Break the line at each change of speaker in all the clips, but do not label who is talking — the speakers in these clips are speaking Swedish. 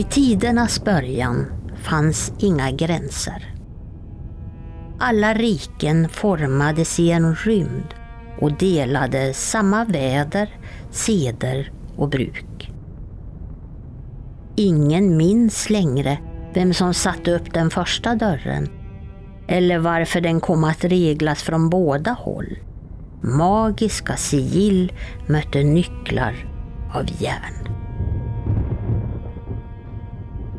I tidernas början fanns inga gränser. Alla riken formades i en rymd och delade samma väder, seder och bruk. Ingen minns längre vem som satte upp den första dörren eller varför den kom att reglas från båda håll. Magiska sigill mötte nycklar av järn.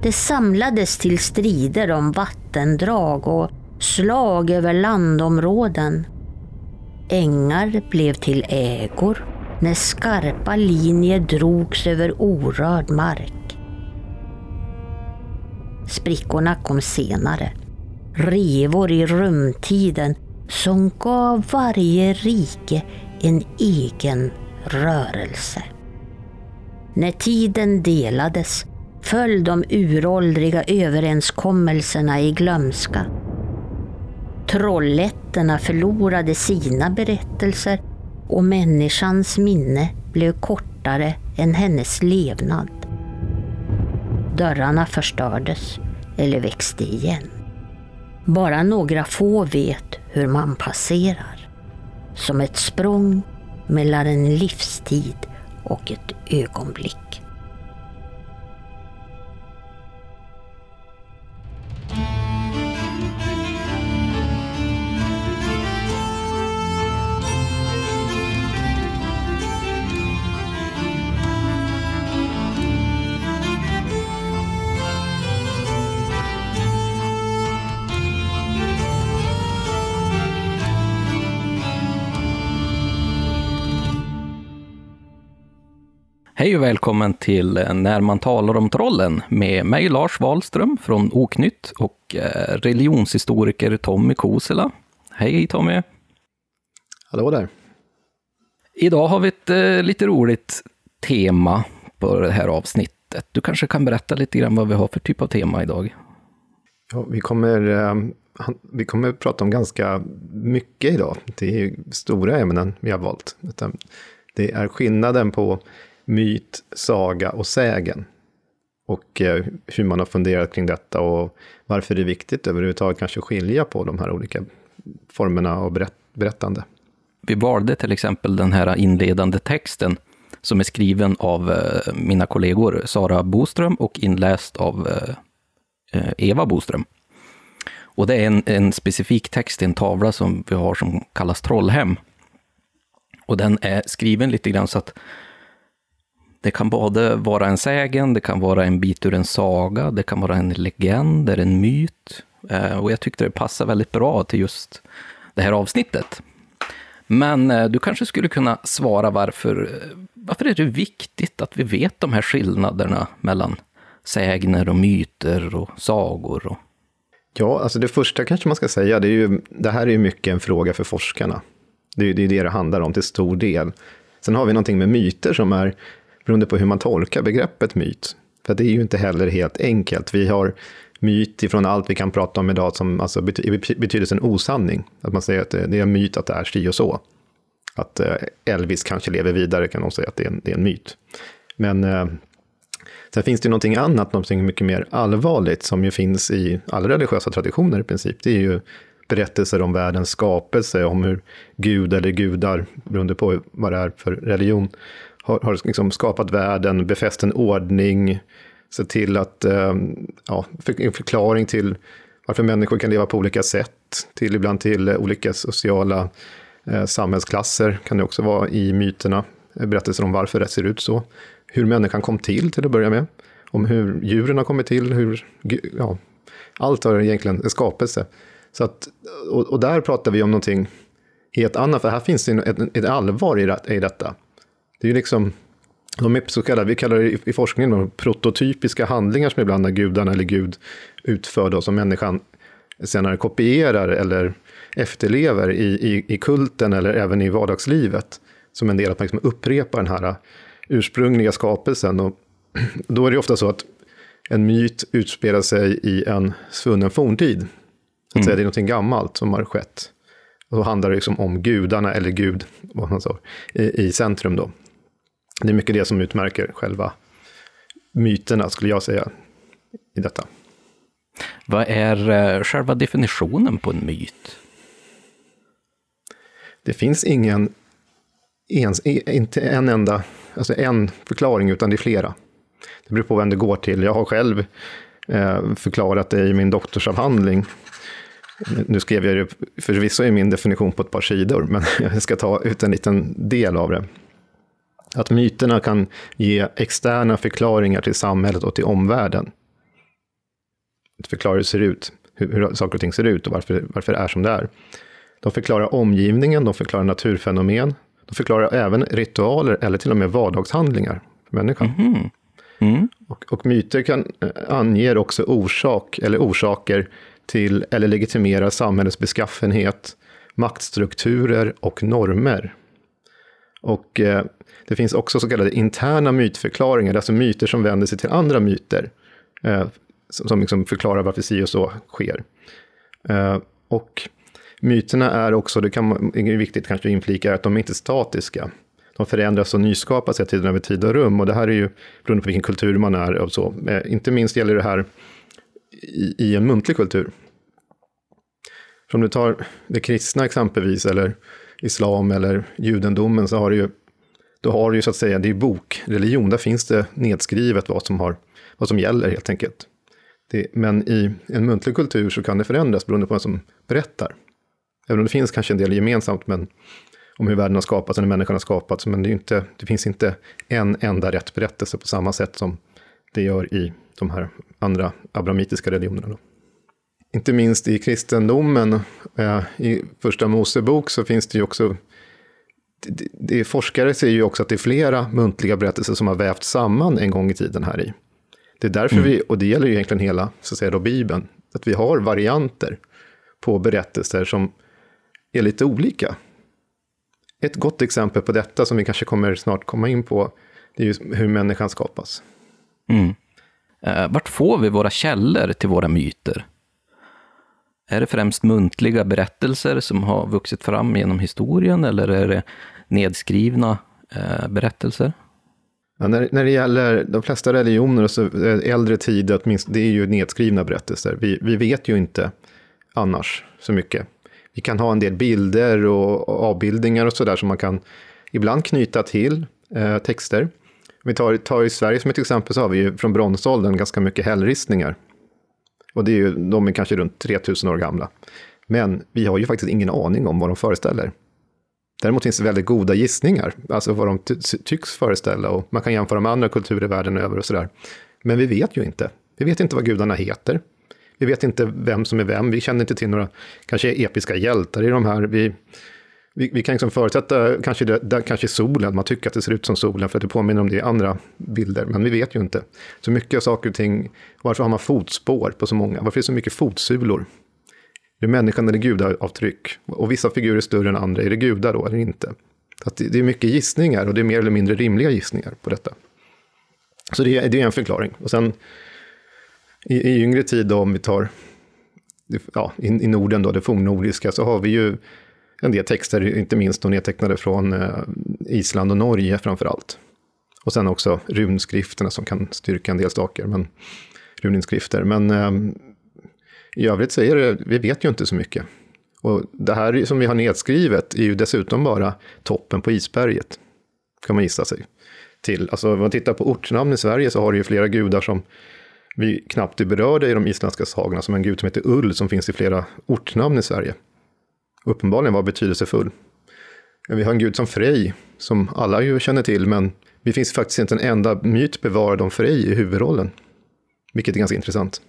Det samlades till strider om vattendrag och slag över landområden. Ängar blev till ägor när skarpa linjer drogs över orörd mark. Sprickorna kom senare. Revor i rumtiden som gav varje rike en egen rörelse. När tiden delades föll de uråldriga överenskommelserna i glömska. Trolletterna förlorade sina berättelser och människans minne blev kortare än hennes levnad. Dörrarna förstördes eller växte igen. Bara några få vet hur man passerar. Som ett språng mellan en livstid och ett ögonblick.
Hej och välkommen till När man talar om trollen med mig Lars Wahlström från Oknytt och eh, religionshistoriker Tommy Kosela. Hej Tommy!
Hallå där!
Idag har vi ett eh, lite roligt tema på det här avsnittet. Du kanske kan berätta lite grann vad vi har för typ av tema idag?
Ja, vi, kommer, eh, vi kommer prata om ganska mycket idag. Det är stora ämnen vi har valt. Det är skillnaden på myt, saga och sägen. Och eh, hur man har funderat kring detta och varför det är viktigt överhuvudtaget kanske att skilja på de här olika formerna av berätt berättande.
Vi valde till exempel den här inledande texten som är skriven av eh, mina kollegor Sara Boström och inläst av eh, Eva Boström. Och det är en, en specifik text i en tavla som vi har som kallas Trollhem. Och den är skriven lite grann så att det kan både vara en sägen, det kan vara en bit ur en saga, det kan vara en legend eller en myt. Eh, och jag tyckte det passade väldigt bra till just det här avsnittet. Men eh, du kanske skulle kunna svara varför, eh, varför är det viktigt att vi vet de här skillnaderna mellan sägner och myter och sagor? Och...
Ja, alltså det första kanske man ska säga, det, är ju, det här är ju mycket en fråga för forskarna. Det är, det är det det handlar om till stor del. Sen har vi någonting med myter som är beroende på hur man tolkar begreppet myt. För det är ju inte heller helt enkelt. Vi har myt ifrån allt vi kan prata om idag som alltså betydelsen osanning. Att man säger att det är en myt att det är si och så. Att eh, Elvis kanske lever vidare kan de säga att det är en, det är en myt. Men eh, sen finns det ju någonting annat, någonting mycket mer allvarligt som ju finns i alla religiösa traditioner i princip. Det är ju berättelser om världens skapelse, om hur Gud eller gudar, beroende på vad det är för religion, har, har liksom skapat världen, befäst en ordning, sett till att, eh, ja, en förklaring till varför människor kan leva på olika sätt, till ibland till olika sociala eh, samhällsklasser kan det också vara i myterna, eh, berättelser om varför det ser ut så, hur människan kom till till att börja med, om hur djuren har kommit till, hur, ja, allt har egentligen en skapelse. Så att, och, och, där pratar vi om någonting helt annat, för här finns det ett, ett allvar i, i detta. Det är ju liksom, de är så kallade, vi kallar det i forskningen de prototypiska handlingar som ibland när gudarna eller Gud utför då, som människan senare kopierar eller efterlever i, i, i kulten eller även i vardagslivet. Som en del att man liksom upprepar den här ursprungliga skapelsen. Och då är det ofta så att en myt utspelar sig i en svunnen forntid. Så att mm. säga, det är någonting gammalt som har skett. Och då handlar det liksom om gudarna, eller Gud, vad man sa, i, i centrum då. Det är mycket det som utmärker själva myterna, skulle jag säga, i detta.
Vad är eh, själva definitionen på en myt?
Det finns ingen, ens, inte en enda, alltså en förklaring, utan det är flera. Det beror på vem det går till. Jag har själv eh, förklarat det i min doktorsavhandling. Nu skrev jag det förvisso i min definition på ett par sidor, men jag ska ta ut en liten del av det. Att myterna kan ge externa förklaringar till samhället och till omvärlden. Förklara hur det ser ut, hur, hur saker och ting ser ut och varför, varför det är som det är. De förklarar omgivningen, de förklarar naturfenomen, de förklarar även ritualer eller till och med vardagshandlingar för människan.
Mm. Mm.
Och, och, myter kan, eh, anger också orsak eller orsaker till eller legitimerar samhällets beskaffenhet, maktstrukturer och normer. Och eh, det finns också så kallade interna mytförklaringar, alltså myter som vänder sig till andra myter, eh, som, som liksom förklarar varför si och så sker. Eh, och myterna är också, det kan är viktigt kanske att inflika, att de är inte statiska. De förändras och nyskapas hela tiden över tid och rum. Och det här är ju beroende på vilken kultur man är och så. Eh, inte minst gäller det här i, i en muntlig kultur. För om du tar det kristna exempelvis, eller islam eller judendomen, så har du ju, då har du ju så att säga, det är bokreligion, där finns det nedskrivet vad som, har, vad som gäller helt enkelt. Det, men i en muntlig kultur så kan det förändras beroende på vem som berättar. Även om det finns kanske en del gemensamt men, om hur världen har skapats och hur människan har skapats, men det, är inte, det finns inte en enda rätt berättelse på samma sätt som det gör i de här andra abramitiska religionerna. Då. Inte minst i kristendomen, eh, i första Mosebok så finns det ju också det, forskare ser ju också att det är flera muntliga berättelser som har vävt samman en gång i tiden här i. Det är därför mm. vi, och det gäller ju egentligen hela, så att säga då, Bibeln, att vi har varianter på berättelser som är lite olika. Ett gott exempel på detta som vi kanske kommer snart komma in på, det är ju hur människan skapas.
Mm. Eh, vart får vi våra källor till våra myter? Är det främst muntliga berättelser som har vuxit fram genom historien eller är det nedskrivna eh, berättelser?
Ja, när, när det gäller de flesta religioner, så eh, äldre tid, det är ju nedskrivna berättelser. Vi, vi vet ju inte annars så mycket. Vi kan ha en del bilder och avbildningar och sådär som man kan ibland knyta till eh, texter. Om vi tar, tar i Sverige som ett exempel så har vi ju från bronsåldern ganska mycket hällristningar. Och det är ju, de är kanske runt 3000 år gamla. Men vi har ju faktiskt ingen aning om vad de föreställer. Däremot finns det väldigt goda gissningar, alltså vad de tycks föreställa och man kan jämföra med andra kulturer världen över och sådär. Men vi vet ju inte. Vi vet inte vad gudarna heter. Vi vet inte vem som är vem. Vi känner inte till några kanske episka hjältar i de här. Vi, vi, vi kan liksom förutsätta kanske, det, det, kanske solen, man tycker att det ser ut som solen för att det påminner om det i andra bilder, men vi vet ju inte. Så mycket saker och ting, varför har man fotspår på så många? Varför är det så mycket fotsulor? Är det människan eller gudavtryck? Och vissa figurer är större än andra, är det gudar då eller inte? Att det, det är mycket gissningar och det är mer eller mindre rimliga gissningar på detta. Så det, det är en förklaring. Och sen i, i yngre tid då, om vi tar ja, i, i Norden, då, det fornnordiska, så har vi ju en del texter, inte minst nedtecknade från eh, Island och Norge framför allt. Och sen också runskrifterna som kan styrka en del saker, men runinskrifter. Men eh, i övrigt så är det, vi vet ju inte så mycket. Och det här som vi har nedskrivet är ju dessutom bara toppen på isberget, kan man gissa sig till. Alltså om man tittar på ortnamn i Sverige så har det ju flera gudar som vi knappt är berörda i de isländska sagorna, som en gud som heter Ull som finns i flera ortnamn i Sverige. Uppenbarligen var betydelsefull. Vi har en gud som Frej, som alla ju känner till, men det finns faktiskt inte en enda myt bevarad om Frej i huvudrollen. Vilket är ganska intressant.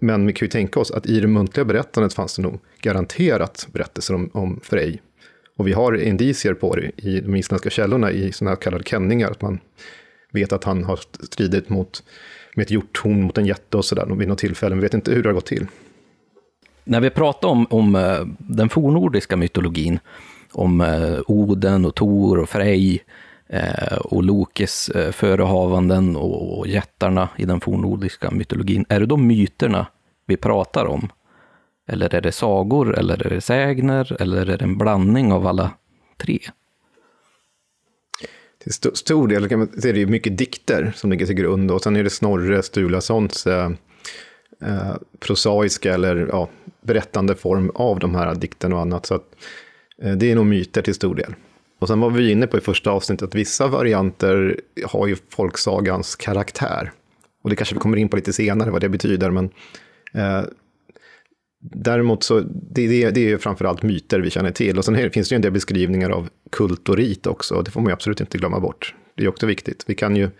Men vi kan ju tänka oss att i det muntliga berättandet fanns det nog garanterat berättelser om, om Frej. Och vi har indicier på det i de isländska källorna i sådana här kallade kenningar. Att man vet att han har stridit mot med ett hjorthorn mot en jätte och sådär vid något tillfälle. Vi vet inte hur det har gått till.
När vi pratar om, om eh, den fornordiska mytologin, om eh, Oden och Tor och Frej eh, och Lokes förehavanden och jättarna i den fornordiska mytologin, är det de myterna vi pratar om? Eller är det sagor, eller är det sägner, eller är det en blandning av alla tre?
till stor del är det mycket dikter som ligger till grund och sen är det Snorre Sturlasons eh, eh, prosaiska eller ja, berättande form av de här dikterna och annat. Så att, eh, det är nog myter till stor del. Och sen var vi inne på i första avsnittet att vissa varianter har ju folksagans karaktär. Och det kanske vi kommer in på lite senare vad det betyder, men eh, däremot så det, det, det är ju framförallt myter vi känner till. Och sen här, finns det ju en del beskrivningar av kult och rit också, och det får man ju absolut inte glömma bort. Det är också viktigt. Vi kan ju,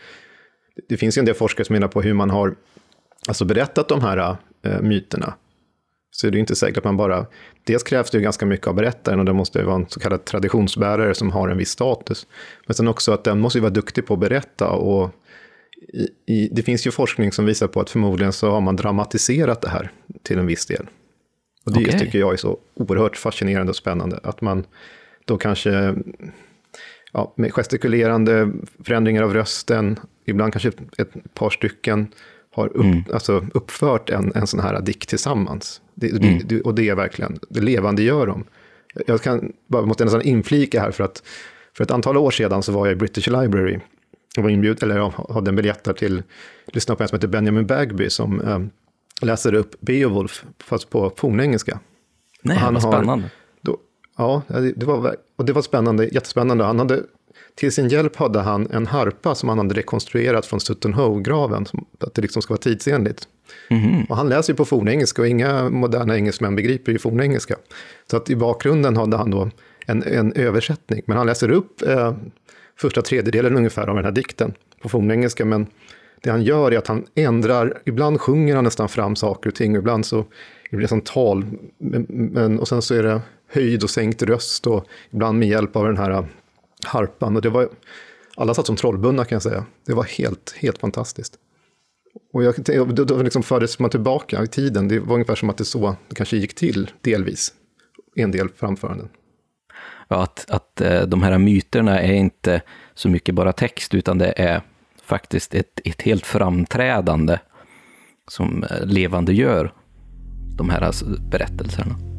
det finns ju en del forskare som menar på hur man har alltså berättat de här äh, myterna. Så det är inte säkert att man bara, dels krävs det ju ganska mycket av berättaren och det måste vara en så kallad traditionsbärare som har en viss status. Men sen också att den måste ju vara duktig på att berätta och i, i, det finns ju forskning som visar på att förmodligen så har man dramatiserat det här till en viss del. Och det okay. tycker jag är så oerhört fascinerande och spännande, att man då kanske ja, med gestikulerande förändringar av rösten, ibland kanske ett par stycken, har upp, mm. alltså uppfört en, en sån här dikt tillsammans. Det, mm. det, och det är verkligen, det levande gör dem. Jag kan, bara måste nästan inflika här för att för ett antal år sedan så var jag i British Library. Jag var inbjuden, eller jag hade en biljett där till, lyssna på en som heter Benjamin Bagby som eh, läser upp Beowulf, fast på fornengelska.
Nej, han vad spännande.
Då, ja, det var, och det var spännande, jättespännande. Han hade till sin hjälp hade han en harpa som han hade rekonstruerat från Sutton Hoo-graven, att det liksom ska vara tidsenligt. Mm. Och han läser ju på fornengelska och inga moderna engelsmän begriper ju fornengelska. Så att i bakgrunden hade han då en, en översättning, men han läser upp eh, första tredjedelen ungefär av den här dikten på fornengelska, men det han gör är att han ändrar, ibland sjunger han nästan fram saker och ting, ibland så det blir som tal, men, men, och sen så är det höjd och sänkt röst och ibland med hjälp av den här harpan. Och det var, alla satt som trollbundna kan jag säga. Det var helt, helt fantastiskt. Och jag, då, då liksom fördes man tillbaka i tiden. Det var ungefär som att det så det kanske gick till, delvis. En del framföranden.
Ja, att, att eh, de här myterna är inte så mycket bara text, utan det är faktiskt ett, ett helt framträdande som eh, levande gör de här alltså, berättelserna.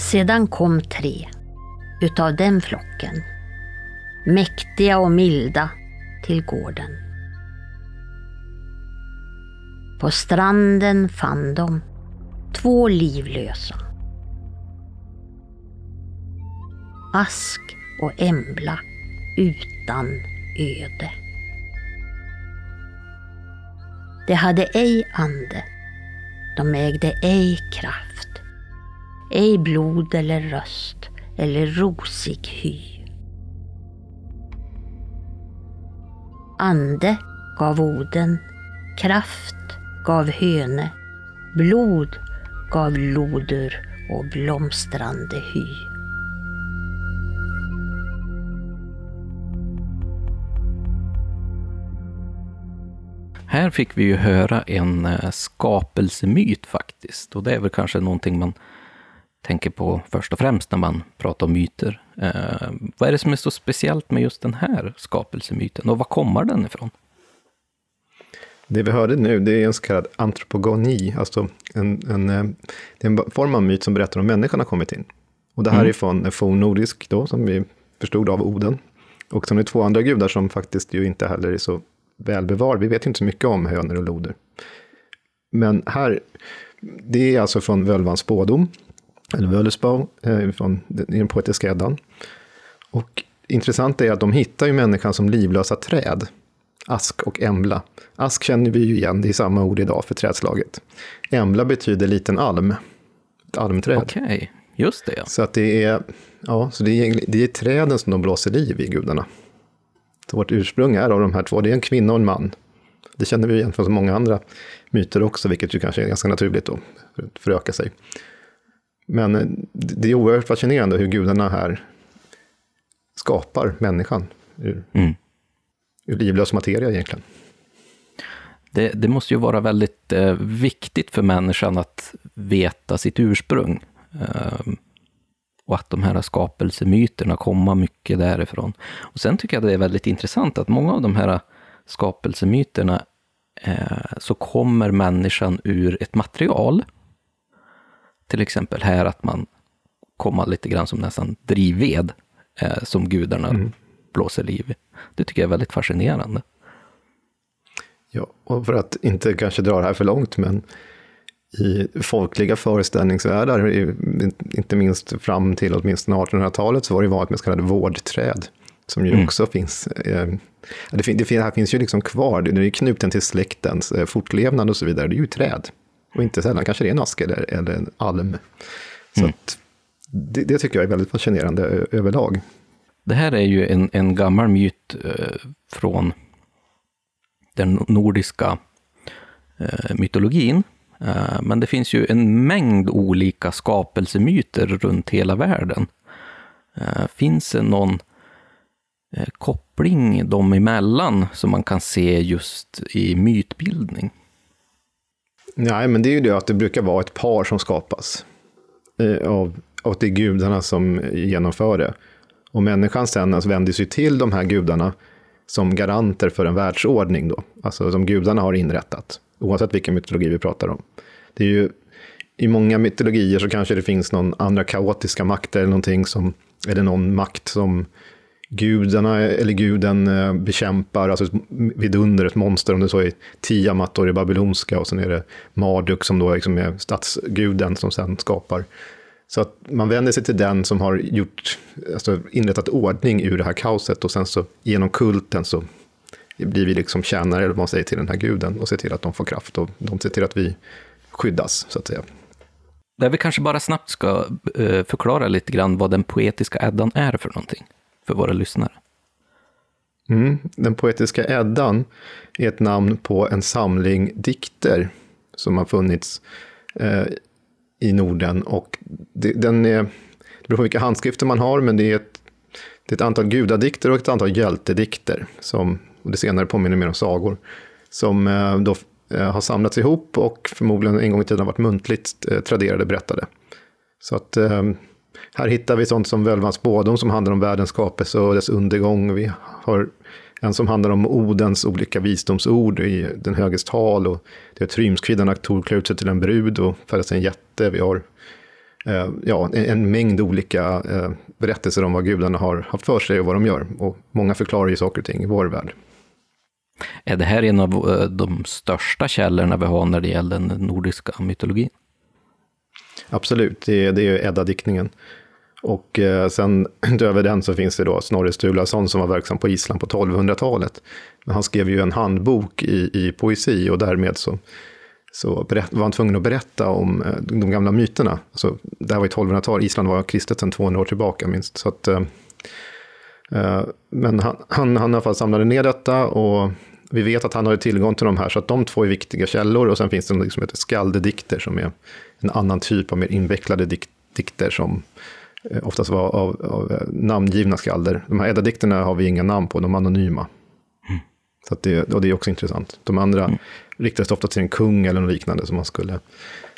Sedan kom tre utav den flocken, mäktiga och milda, till gården. På stranden fann de två livlösa. Ask och Embla utan öde. De hade ej ande, de ägde ej kraft ej blod eller röst eller rosig hy. Ande gav Oden, kraft gav Höne, blod gav lodur och blomstrande hy.
Här fick vi ju höra en eh, skapelsemyt faktiskt, och det är väl kanske någonting man tänker på först och främst när man pratar om myter. Eh, vad är det som är så speciellt med just den här skapelsemyten och var kommer den ifrån?
Det vi hörde nu, det är en så kallad antropogoni, alltså en, en, eh, det är en form av myt som berättar om människan har kommit in. Och det här mm. är från fornnordisk då, som vi förstod av Oden. Och sen är det två andra gudar som faktiskt ju inte heller är så välbevarade. Vi vet inte så mycket om hönor och loder. Men här, det är alltså från Völvans spådom, eller Wöllesbau, eh, från den poetiska Eddan. Och intressant är att de hittar ju människan som livlösa träd. Ask och embla. Ask känner vi ju igen, det är samma ord idag för trädslaget. Embla betyder liten alm, ett almträd.
Okej, okay. just det.
Så att det är, ja, så det är, det är träden som de blåser liv i, gudarna. Så vårt ursprung är av de här två, det är en kvinna och en man. Det känner vi igen från så många andra myter också, vilket ju kanske är ganska naturligt då, för att föröka sig. Men det är oerhört fascinerande hur gudarna här skapar människan ur, mm. ur livlös materia egentligen.
Det, det, måste ju vara väldigt eh, viktigt för människan att veta sitt ursprung. Eh, och att de här skapelsemyterna kommer mycket därifrån. Och sen tycker jag det är väldigt intressant att många av de här skapelsemyterna eh, så kommer människan ur ett material. Till exempel här att man kommer lite grann som nästan drivved, eh, som gudarna mm. blåser liv i. Det tycker jag är väldigt fascinerande.
Ja, och för att inte kanske dra det här för långt, men i folkliga föreställningsvärldar, inte minst fram till åtminstone 1800-talet, så var det vanligt med så kallade vårdträd, som ju mm. också finns. Eh, det, fin, det här finns ju liksom kvar, det är knuten till släktens eh, fortlevnad och så vidare, det är ju träd. Och inte sällan kanske det är en ask eller, eller en alm. Så mm. det, det, tycker jag är väldigt fascinerande överlag.
Det här är ju en, en gammal myt eh, från den nordiska eh, mytologin. Eh, men det finns ju en mängd olika skapelsemyter runt hela världen. Finns det någon koppling dem emellan som man kan se just i mytbildning?
Nej, men det är ju det att det brukar vara ett par som skapas. Eh, av, och det är gudarna som genomför det. Och människan sen alltså vänder sig till de här gudarna som garanter för en världsordning då, alltså som gudarna har inrättat, oavsett vilken mytologi vi pratar om. Det är ju, I många mytologier så kanske det finns någon andra kaotiska makter eller någonting som, eller någon makt som gudarna eller guden eh, bekämpar, alltså vidunder, ett monster, om det så är Tiamat och det babylonska, och sen är det Marduk som då liksom är stadsguden som sen skapar så att man vänder sig till den som har gjort, alltså inrättat ordning ur det här kaoset och sen så genom kulten så blir vi liksom tjänare, eller vad man säger, till den här guden och ser till att de får kraft och de ser till att vi skyddas, så att säga.
Där vi kanske bara snabbt ska eh, förklara lite grann vad den poetiska Eddan är för någonting, för våra lyssnare.
Mm, den poetiska Eddan är ett namn på en samling dikter som har funnits eh, i Norden. Och det, den är, det beror på vilka handskrifter man har, men det är ett, det är ett antal gudadikter och ett antal hjältedikter, som, och det senare påminner mer om sagor, som eh, då eh, har samlats ihop och förmodligen en gång i tiden har varit muntligt eh, traderade, berättade. Så att eh, här hittar vi sånt som Völvans spådom som handlar om världens skapelse och dess undergång. Vi har en som handlar om Odens olika visdomsord i Den höges tal. Och det är Trymskriddarna Tor klär ut sig till en brud och födas en jätte. Vi har eh, ja, en, en, mängd olika eh, berättelser om vad gudarna har haft för sig och vad de gör. Och många förklarar ju saker och ting i vår värld.
Är det här en av eh, de största källorna vi har när det gäller den nordiska mytologin?
Absolut, det är, det är Edda-diktningen. Och eh, sen utöver den så finns det då Snorre Sturlason som var verksam på Island på 1200-talet. Men han skrev ju en handbok i, i poesi och därmed så, så berätt, var han tvungen att berätta om eh, de gamla myterna. Alltså, det här var ju 1200-talet, Island var kristet sedan 200 år tillbaka minst. Så att, eh, eh, men han, han, han i alla fall samlade ner detta och vi vet att han hade tillgång till de här, så att de två är viktiga källor. Och sen finns det något som heter skaldedikter, som är en annan typ av mer invecklade dik dikter som Eh, oftast var av, av eh, namngivna skalder. De här Edda-dikterna har vi inga namn på, de är anonyma. Mm. Så det, och det är också intressant. De andra mm. riktades ofta till en kung eller något liknande som man skulle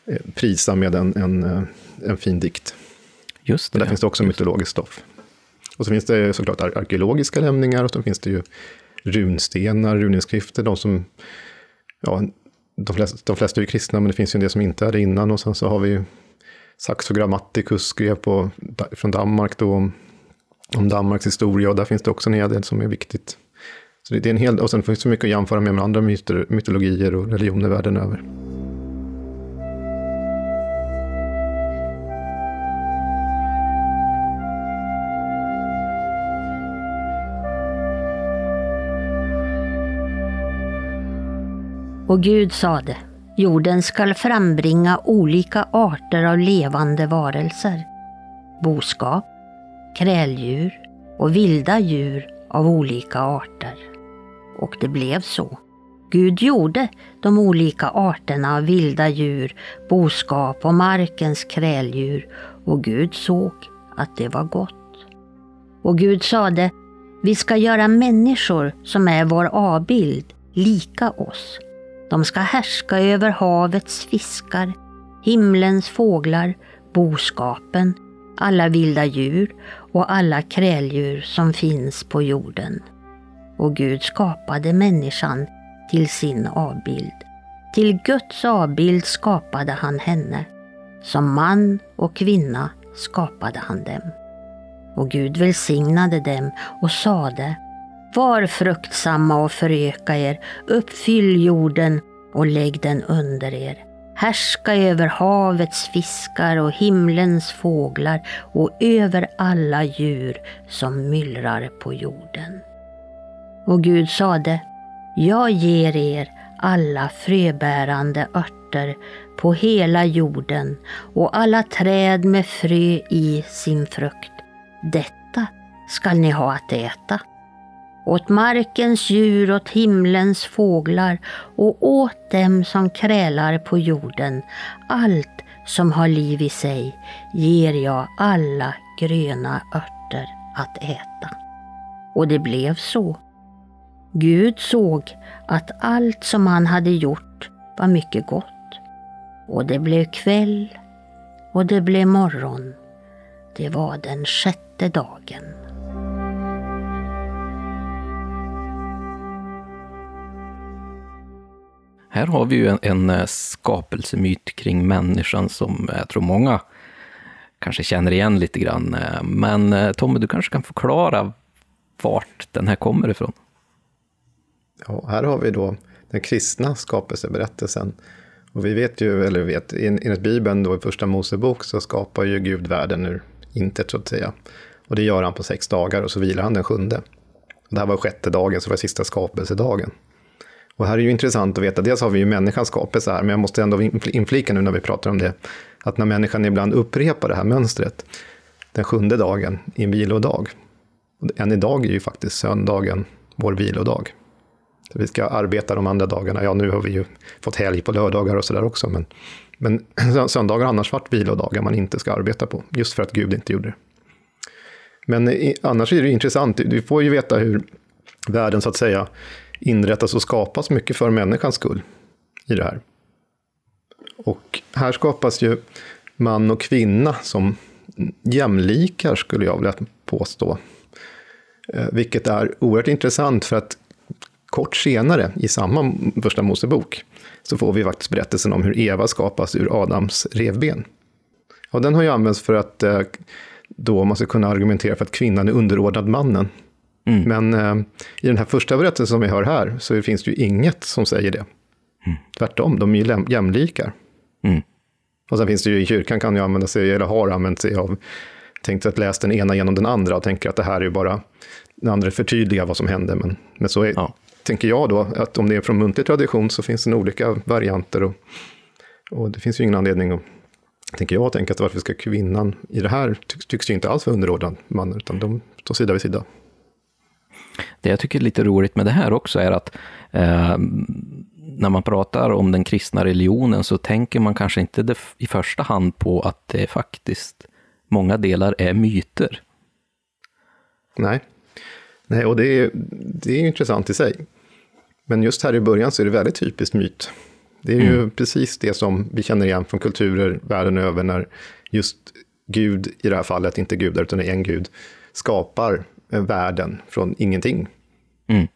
eh, prisa med en, en, en fin dikt.
Just det.
Och där finns det också mytologiskt stoff. Och så finns det såklart arkeologiska lämningar och så finns det ju runstenar, runinskrifter, de som, ja, de flesta, de flesta är ju kristna, men det finns ju en del som inte är det innan. Och sen så har vi ju Saxo Grammaticus skrev på, från Danmark då om, om Danmarks historia och där finns det också en hel del som är viktigt. Så det är en hel, och sen finns det mycket att jämföra med, med andra myter, mytologier och religioner världen över.
Och Gud sade Jorden skall frambringa olika arter av levande varelser, boskap, kräldjur och vilda djur av olika arter. Och det blev så. Gud gjorde de olika arterna av vilda djur, boskap och markens kräldjur och Gud såg att det var gott. Och Gud sade, vi ska göra människor som är vår avbild, lika oss de ska härska över havets fiskar, himlens fåglar, boskapen, alla vilda djur och alla kräldjur som finns på jorden. Och Gud skapade människan till sin avbild. Till Guds avbild skapade han henne. Som man och kvinna skapade han dem. Och Gud välsignade dem och sade var fruktsamma och föröka er, uppfyll jorden och lägg den under er. Härska över havets fiskar och himlens fåglar och över alla djur som myllrar på jorden. Och Gud sade, jag ger er alla fröbärande örter på hela jorden och alla träd med frö i sin frukt. Detta skall ni ha att äta. Åt markens djur, åt himlens fåglar och åt dem som krälar på jorden, allt som har liv i sig, ger jag alla gröna örter att äta. Och det blev så. Gud såg att allt som han hade gjort var mycket gott. Och det blev kväll och det blev morgon. Det var den sjätte dagen.
Här har vi ju en, en eh, skapelsemyt kring människan som eh, jag tror många kanske känner igen lite grann. Eh, men Tommy, du kanske kan förklara vart den här kommer ifrån?
Ja, här har vi då den kristna skapelseberättelsen. Och vi vet ju, eller vet, enligt Bibeln då i första Mosebok så skapar ju Gud världen ur intet så att säga. Och det gör han på sex dagar och så vilar han den sjunde. Det här var sjätte dagen, så det var sista skapelsedagen. Och här är ju intressant att veta, dels har vi ju människans skapelse här, men jag måste ändå inflika nu när vi pratar om det, att när människan ibland upprepar det här mönstret, den sjunde dagen i en vilodag, än idag är ju faktiskt söndagen vår vilodag. Så vi ska arbeta de andra dagarna, ja nu har vi ju fått helg på lördagar och sådär också, men, men söndagar har annars varit vilodagar man inte ska arbeta på, just för att Gud inte gjorde det. Men i, annars är det intressant, vi får ju veta hur världen så att säga inrättas och skapas mycket för människans skull i det här. Och här skapas ju man och kvinna som jämlikar, skulle jag vilja påstå. Eh, vilket är oerhört intressant för att kort senare, i samma första Mosebok, så får vi faktiskt berättelsen om hur Eva skapas ur Adams revben. Och den har ju använts för att eh, då man ska kunna argumentera för att kvinnan är underordnad mannen. Mm. Men eh, i den här första berättelsen som vi hör här så finns det ju inget som säger det. Mm. Tvärtom, de är ju jämlikar. Mm. Och sen finns det ju i kyrkan kan ju använda sig, eller har använt sig av, tänkt att läsa den ena genom den andra och tänker att det här är ju bara, den andra förtydligar vad som hände. Men, men så är, ja. tänker jag då, att om det är från muntlig tradition så finns det olika varianter. Och, och det finns ju ingen anledning att tänker jag, tänka att varför ska kvinnan i det här tycks, tycks ju inte alls vara underordnad mannen, utan de står sida vid sida.
Det jag tycker är lite roligt med det här också är att eh, när man pratar om den kristna religionen så tänker man kanske inte det, i första hand på att det faktiskt många delar är myter.
Nej, Nej och det är, det är intressant i sig. Men just här i början så är det väldigt typiskt myt. Det är mm. ju precis det som vi känner igen från kulturer världen över när just Gud, i det här fallet inte gudar utan en gud, skapar världen från ingenting. Mm.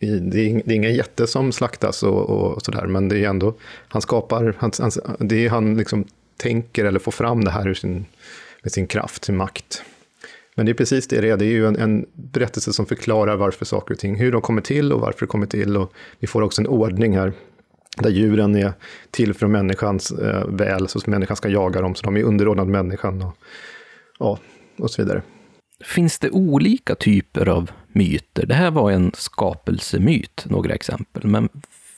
Det, är, det är ingen jätte som slaktas och, och sådär, men det är ändå, han skapar, han, han, det är han liksom tänker eller får fram det här ur sin, med sin kraft, sin makt. Men det är precis det det är, det är ju en, en berättelse som förklarar varför saker och ting, hur de kommer till och varför det kommer till. Och vi får också en ordning här, där djuren är till för människans eh, väl, så att människan ska jaga dem, så de är underordnade människan och, ja, och så vidare.
Finns det olika typer av myter? Det här var en skapelsemyt, några exempel. Men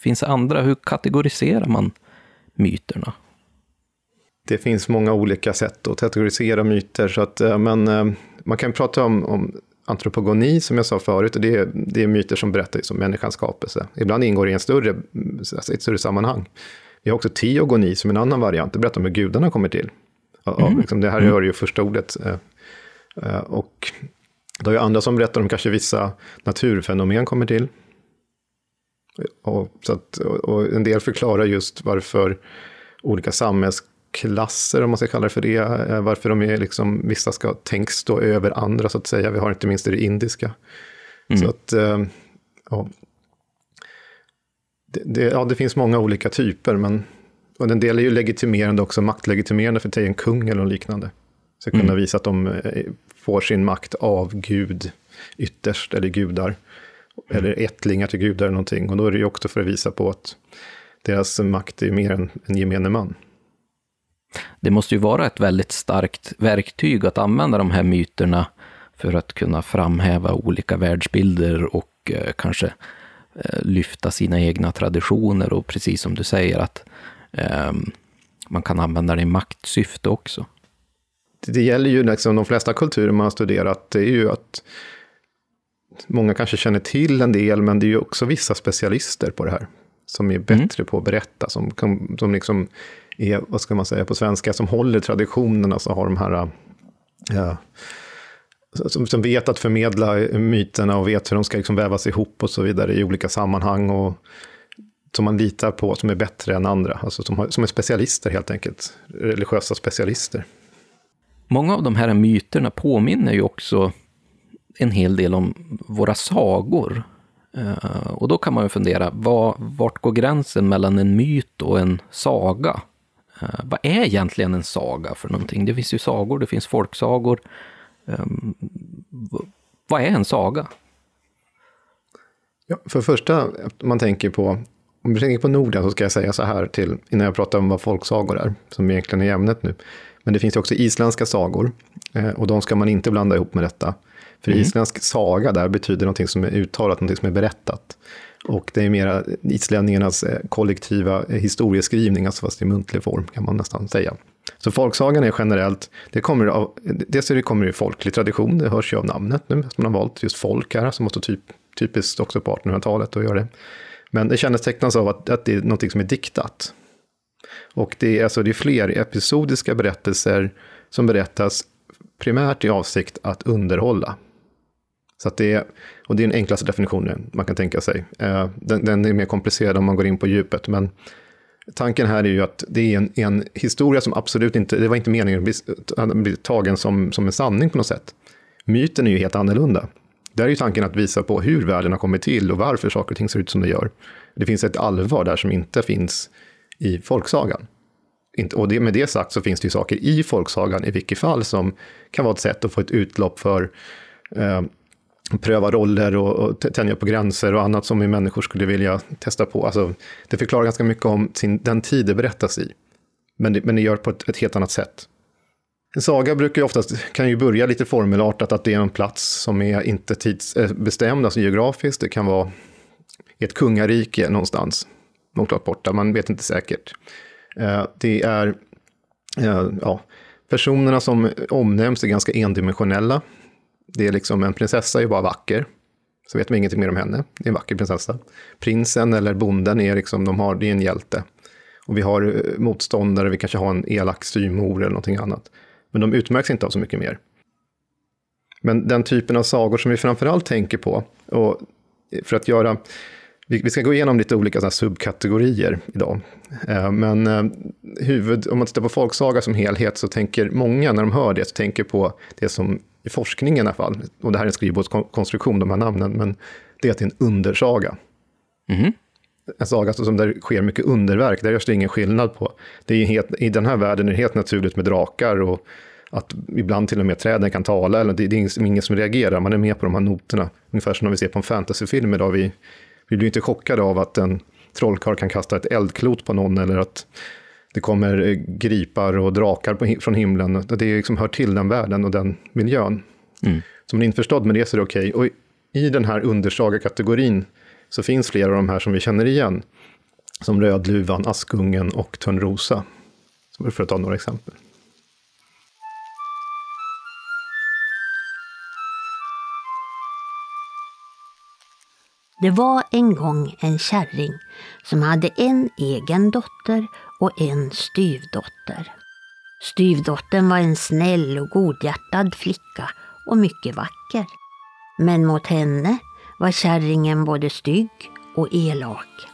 finns det andra? Hur kategoriserar man myterna?
Det finns många olika sätt att kategorisera myter. Så att, eh, men eh, man kan prata om, om antropogoni, som jag sa förut. Det är, det är myter som berättar om människans skapelse. Ibland ingår det i en större, alltså ett större sammanhang. Vi har också teogoni, som en annan variant. Det berättar om hur gudarna kommer till. Mm. liksom det här hör ju första ordet Eh, och då är det andra som berättar om kanske vissa naturfenomen kommer till. Och, så att, och en del förklarar just varför olika samhällsklasser, om man ska kalla det för det, eh, varför de är liksom, vissa ska tänks stå över andra så att säga. Vi har inte minst det indiska. Mm. Så att, eh, ja. det, det, ja, det finns många olika typer, men och en del är ju legitimerande också, maktlegitimerande för till en kung eller liknande. Så kunna mm. visa att de eh, får sin makt av Gud ytterst, eller gudar. Mm. Eller ättlingar till gudar eller någonting. Och då är det ju också för att visa på att deras makt är mer än en gemene man.
Det måste ju vara ett väldigt starkt verktyg att använda de här myterna för att kunna framhäva olika världsbilder och eh, kanske eh, lyfta sina egna traditioner och precis som du säger att eh, man kan använda det i maktsyfte också.
Det gäller ju liksom de flesta kulturer man har studerat, det är ju att många kanske känner till en del, men det är ju också vissa specialister på det här som är bättre mm. på att berätta, som, som liksom är, vad ska man säga på svenska, som håller traditionerna, så har de här, ja, som, som vet att förmedla myterna och vet hur de ska liksom vävas ihop och så vidare i olika sammanhang. Och, som man litar på, som är bättre än andra, alltså som, har, som är specialister helt enkelt, religiösa specialister.
Många av de här myterna påminner ju också en hel del om våra sagor. Eh, och då kan man ju fundera, var, vart går gränsen mellan en myt och en saga? Eh, vad är egentligen en saga för någonting? Det finns ju sagor, det finns folksagor. Ehm, vad är en saga?
Ja, för det första, om man tänker på, om vi tänker på Norden så ska jag säga så här till, innan jag pratar om vad folksagor är, som egentligen är ämnet nu. Men det finns också isländska sagor, eh, och de ska man inte blanda ihop med detta. För mm. isländsk saga där betyder någonting som är uttalat, någonting som är berättat. Och det är mera islänningarnas eh, kollektiva eh, historieskrivning, alltså fast i muntlig form kan man nästan säga. Så folksagan är generellt, det kommer av, dels det kommer i folklig tradition, det hörs ju av namnet nu, att man har valt just folk här, som måste typ, typiskt också på 1800-talet att göra det. Men det kännetecknas av att, att det är någonting som är diktat. Och det är, alltså, det är fler episodiska berättelser som berättas primärt i avsikt att underhålla. Så att det är, och det är den enklaste definitionen man kan tänka sig. Eh, den, den, är mer komplicerad om man går in på djupet, men tanken här är ju att det är en, en historia som absolut inte, det var inte meningen att bli tagen som, som en sanning på något sätt. Myten är ju helt annorlunda. Där är ju tanken att visa på hur världen har kommit till och varför saker och ting ser ut som de gör. Det finns ett allvar där som inte finns i folksagan. Och det, med det sagt så finns det ju saker i folksagan i vilket fall som kan vara ett sätt att få ett utlopp för eh, pröva roller och, och tänja på gränser och annat som vi människor skulle vilja testa på. Alltså, det förklarar ganska mycket om sin, den tid det berättas i. Men det, men det gör på ett, ett helt annat sätt. En saga brukar ju oftast, kan ju börja lite formelartat, att det är en plats som är inte tidsbestämd, eh, alltså geografiskt. Det kan vara i ett kungarike någonstans, oklart borta, man vet inte säkert. Eh, det är, eh, ja, personerna som omnämns är ganska endimensionella. Det är liksom, en prinsessa är ju bara vacker. Så vet man ingenting mer om henne. Det är en vacker prinsessa. Prinsen eller bonden är liksom, de har, det är en hjälte. Och vi har eh, motståndare, vi kanske har en elak styrmor eller någonting annat. Men de utmärks inte av så mycket mer. Men den typen av sagor som vi framförallt tänker på, och för att göra vi, ska gå igenom lite olika subkategorier idag. Eh, men eh, huvud, om man tittar på folksaga som helhet så tänker många när de hör det, så tänker på det som i forskningen i alla fall, och det här är en skrivbordskonstruktion, de här namnen, men det är att det är en undersaga. Mm. En saga som där sker mycket underverk, där görs det ingen skillnad på. Det är helt, I den här världen är det helt naturligt med drakar och att ibland till och med träden kan tala, eller det, det är ingen som reagerar, man är med på de här noterna. Ungefär som när vi ser på en fantasyfilm idag, vi, vi blir inte chockade av att en trollkarl kan kasta ett eldklot på någon, eller att det kommer eh, gripar och drakar på, från himlen. Det liksom hör till den världen och den miljön. Mm. Så man är införstådd med det så är det okej. Okay. Och i den här undersaga-kategorin så finns flera av de här som vi känner igen. Som Rödluvan, Askungen och Törnrosa. För att ta några exempel.
Det var en gång en kärring som hade en egen dotter och en styvdotter. Styvdottern var en snäll och godhjärtad flicka och mycket vacker. Men mot henne var kärringen både stygg och elak.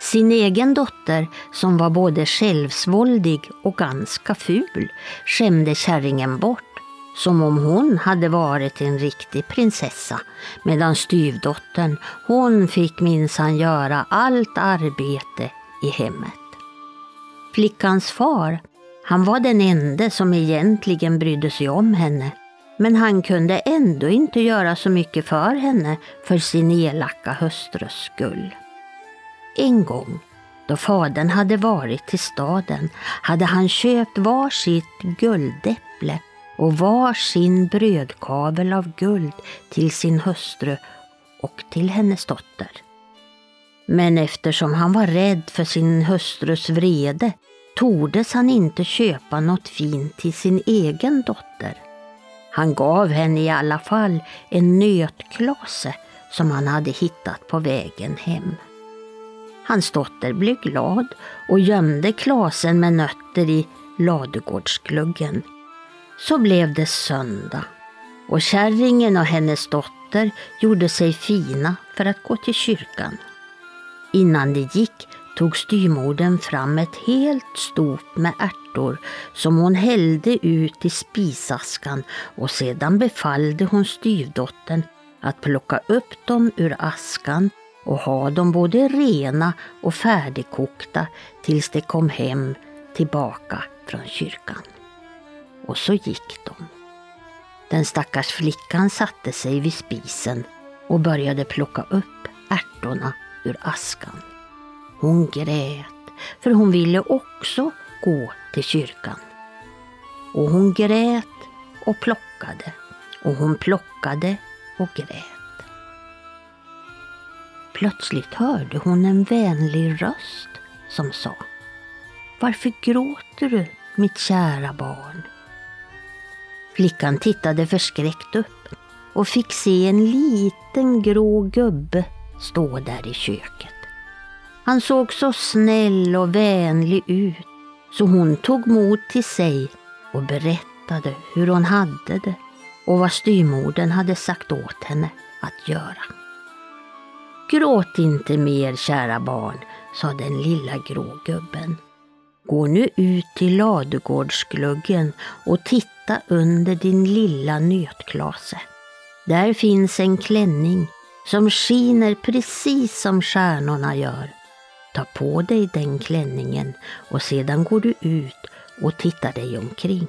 Sin egen dotter, som var både självsvåldig och ganska ful, skämde kärringen bort som om hon hade varit en riktig prinsessa medan styvdottern, hon fick minsann göra allt arbete i hemmet. Flickans far, han var den ende som egentligen brydde sig om henne men han kunde ändå inte göra så mycket för henne för sin elaka hustrus skull. En gång, då fadern hade varit till staden, hade han köpt var sitt guldäpple och var sin brödkavel av guld till sin hustru och till hennes dotter. Men eftersom han var rädd för sin hustrus vrede tordes han inte köpa något fint till sin egen dotter. Han gav henne i alla fall en nötklase som han hade hittat på vägen hem. Hans dotter blev glad och gömde klasen med nötter i ladugårdsgluggen. Så blev det söndag och kärringen och hennes dotter gjorde sig fina för att gå till kyrkan. Innan de gick tog styrmodern fram ett helt stop med ärtor som hon hällde ut i spisaskan och sedan befallde hon styvdottern att plocka upp dem ur askan och ha dem både rena och färdigkokta tills de kom hem tillbaka från kyrkan. Och så gick de. Den stackars flickan satte sig vid spisen och började plocka upp ärtorna ur askan. Hon grät, för hon ville också gå till kyrkan. Och hon grät och plockade och hon plockade och grät. Plötsligt hörde hon en vänlig röst som sa Varför gråter du, mitt kära barn? Flickan tittade förskräckt upp och fick se en liten grå gubbe stå där i köket. Han såg så snäll och vänlig ut så hon tog mod till sig och berättade hur hon hade det och vad styrmodern hade sagt åt henne att göra. Gråt inte mer kära barn, sa den lilla grå gubben. Gå nu ut till ladugårdsgluggen och titta under din lilla nötklase. Där finns en klänning som skiner precis som stjärnorna gör. Ta på dig den klänningen och sedan går du ut och tittar dig omkring.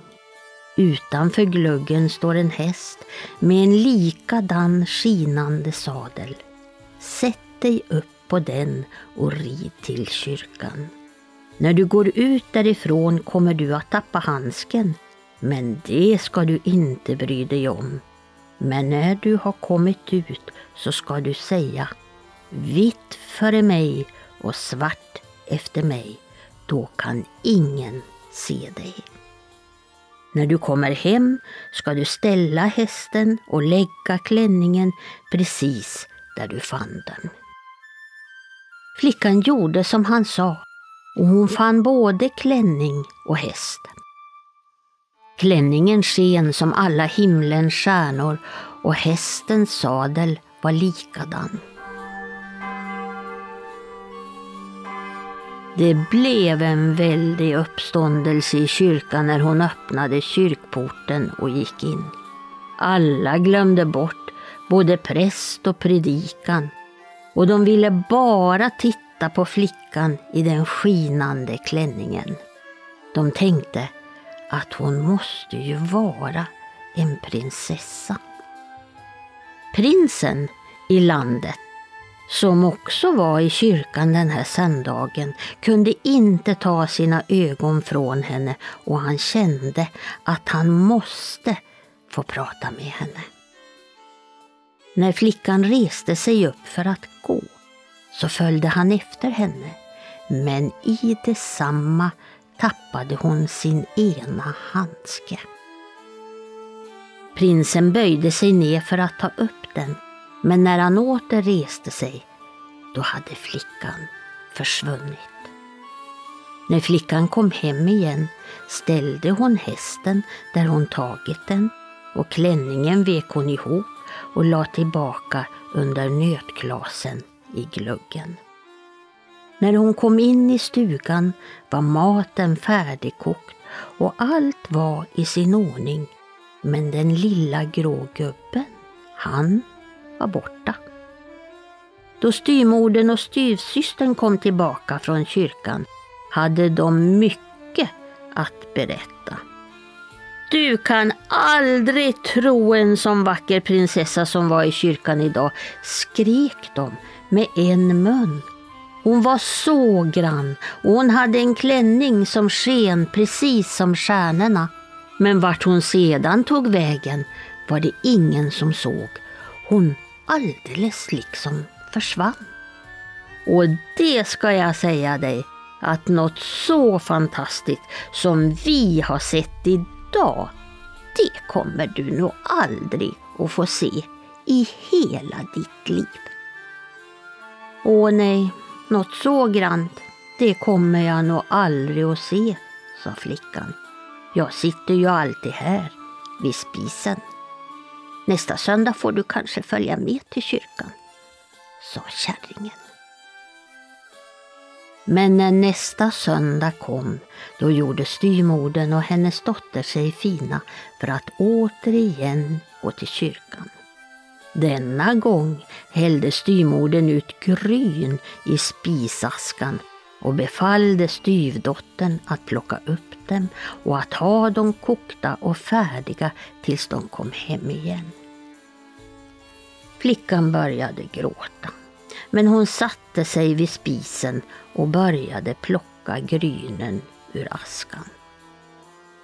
Utanför gluggen står en häst med en likadan skinande sadel. Sätt dig upp på den och rid till kyrkan. När du går ut därifrån kommer du att tappa handsken, men det ska du inte bry dig om. Men när du har kommit ut så ska du säga Vitt före mig och svart efter mig, då kan ingen se dig. När du kommer hem ska du ställa hästen och lägga klänningen precis där du fann den. Flickan gjorde som han sa och hon fann både klänning och häst. Klänningen sken som alla himlens stjärnor och hästens sadel var likadan. Det blev en väldig uppståndelse i kyrkan när hon öppnade kyrkporten och gick in. Alla glömde bort både präst och predikan och de ville bara titta på flickan i den skinande klänningen. De tänkte att hon måste ju vara en prinsessa. Prinsen i landet som också var i kyrkan den här söndagen, kunde inte ta sina ögon från henne och han kände att han måste få prata med henne. När flickan reste sig upp för att gå så följde han efter henne, men i detsamma tappade hon sin ena handske. Prinsen böjde sig ner för att ta upp den men när han åter reste sig, då hade flickan försvunnit. När flickan kom hem igen ställde hon hästen där hon tagit den och klänningen vek hon ihop och la tillbaka under nötglasen i gluggen. När hon kom in i stugan var maten färdigkokt och allt var i sin ordning Men den lilla grå gubben, han var borta. Då styrmodern och styvsystern kom tillbaka från kyrkan hade de mycket att berätta. Du kan aldrig tro en sån vacker prinsessa som var i kyrkan idag, skrek de med en mun. Hon var så grann och hon hade en klänning som sken precis som stjärnorna. Men vart hon sedan tog vägen var det ingen som såg. Hon alldeles liksom försvann. Och det ska jag säga dig, att något så fantastiskt som vi har sett idag, det kommer du nog aldrig att få se i hela ditt liv. Åh nej, något så grant, det kommer jag nog aldrig att se, sa flickan. Jag sitter ju alltid här, vid spisen. Nästa söndag får du kanske följa med till kyrkan, sa kärringen. Men när nästa söndag kom, då gjorde styrmodern och hennes dotter sig fina för att återigen gå till kyrkan. Denna gång hällde styvmodern ut gryn i spisaskan och befallde styvdottern att plocka upp dem och att ha dem kokta och färdiga tills de kom hem igen. Flickan började gråta, men hon satte sig vid spisen och började plocka grynen ur askan.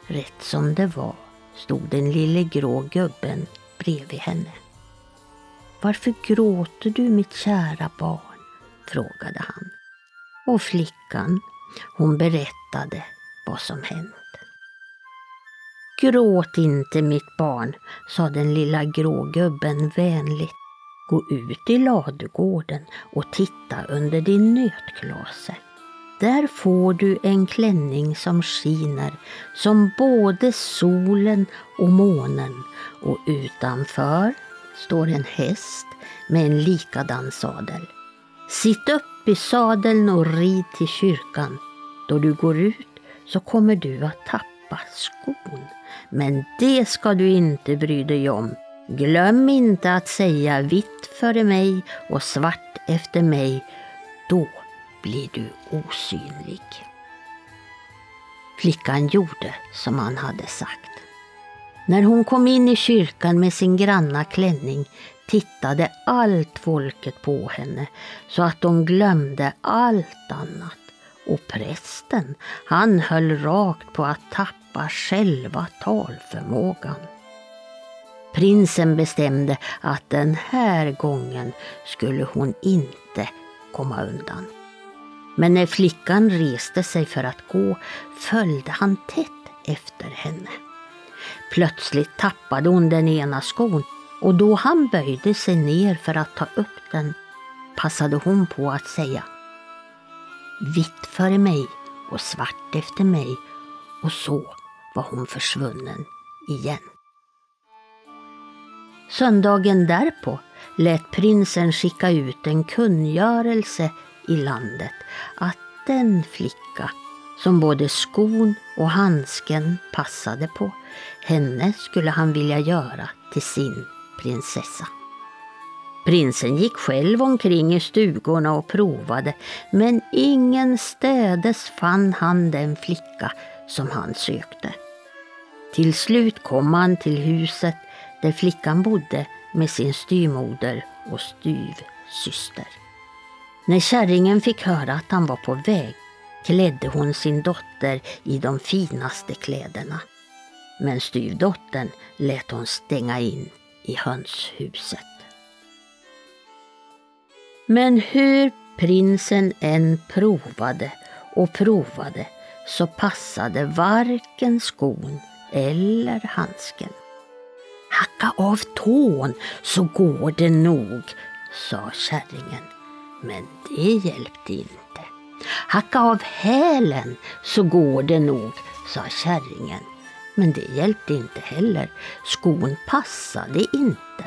Rätt som det var stod den lille grå gubben bredvid henne. Varför gråter du mitt kära barn? frågade han. Och flickan, hon berättade vad som hänt. Gråt inte mitt barn, sa den lilla grågubben vänligt. Gå ut i ladugården och titta under din nötklase. Där får du en klänning som skiner som både solen och månen och utanför står en häst med en likadan sadel. Sitt upp i sadeln och rid till kyrkan. Då du går ut så kommer du att tappa skon. Men det ska du inte bry dig om. Glöm inte att säga vitt före mig och svart efter mig. Då blir du osynlig. Flickan gjorde som han hade sagt. När hon kom in i kyrkan med sin granna klänning tittade allt folket på henne så att de glömde allt annat. Och prästen, han höll rakt på att tappa själva talförmågan. Prinsen bestämde att den här gången skulle hon inte komma undan. Men när flickan reste sig för att gå följde han tätt efter henne. Plötsligt tappade hon den ena skon och då han böjde sig ner för att ta upp den passade hon på att säga Vitt före mig och svart efter mig och så var hon försvunnen igen. Söndagen därpå lät prinsen skicka ut en kungörelse i landet att den flicka som både skon och handsken passade på, henne skulle han vilja göra till sin prinsessa. Prinsen gick själv omkring i stugorna och provade, men ingenstädes fann han den flicka som han sökte. Till slut kom han till huset där flickan bodde med sin styrmoder och styvsyster. När kärringen fick höra att han var på väg klädde hon sin dotter i de finaste kläderna. Men styvdottern lät hon stänga in i hönshuset. Men hur prinsen än provade och provade så passade varken skon eller handsken. Hacka av tån så går det nog, sa kärringen. Men det hjälpte inte. Hacka av hälen så går det nog, sa kärringen. Men det hjälpte inte heller. Skon passade inte.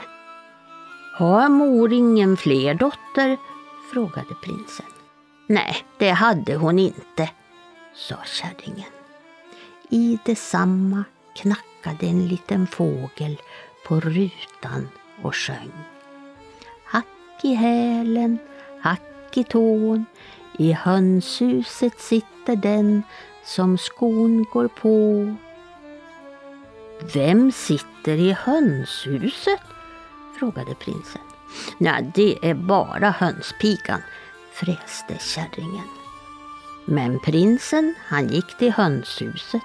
Har mor ingen fler dotter? frågade prinsen. Nej, det hade hon inte, sa kärringen. I detsamma knackade en liten fågel på rutan och sjöng. Hack i hälen, hack i tån, i hönshuset sitter den som skon går på. Vem sitter i hönshuset? frågade prinsen. Nej, det är bara hönspigan, fräste kärringen. Men prinsen, han gick till hönshuset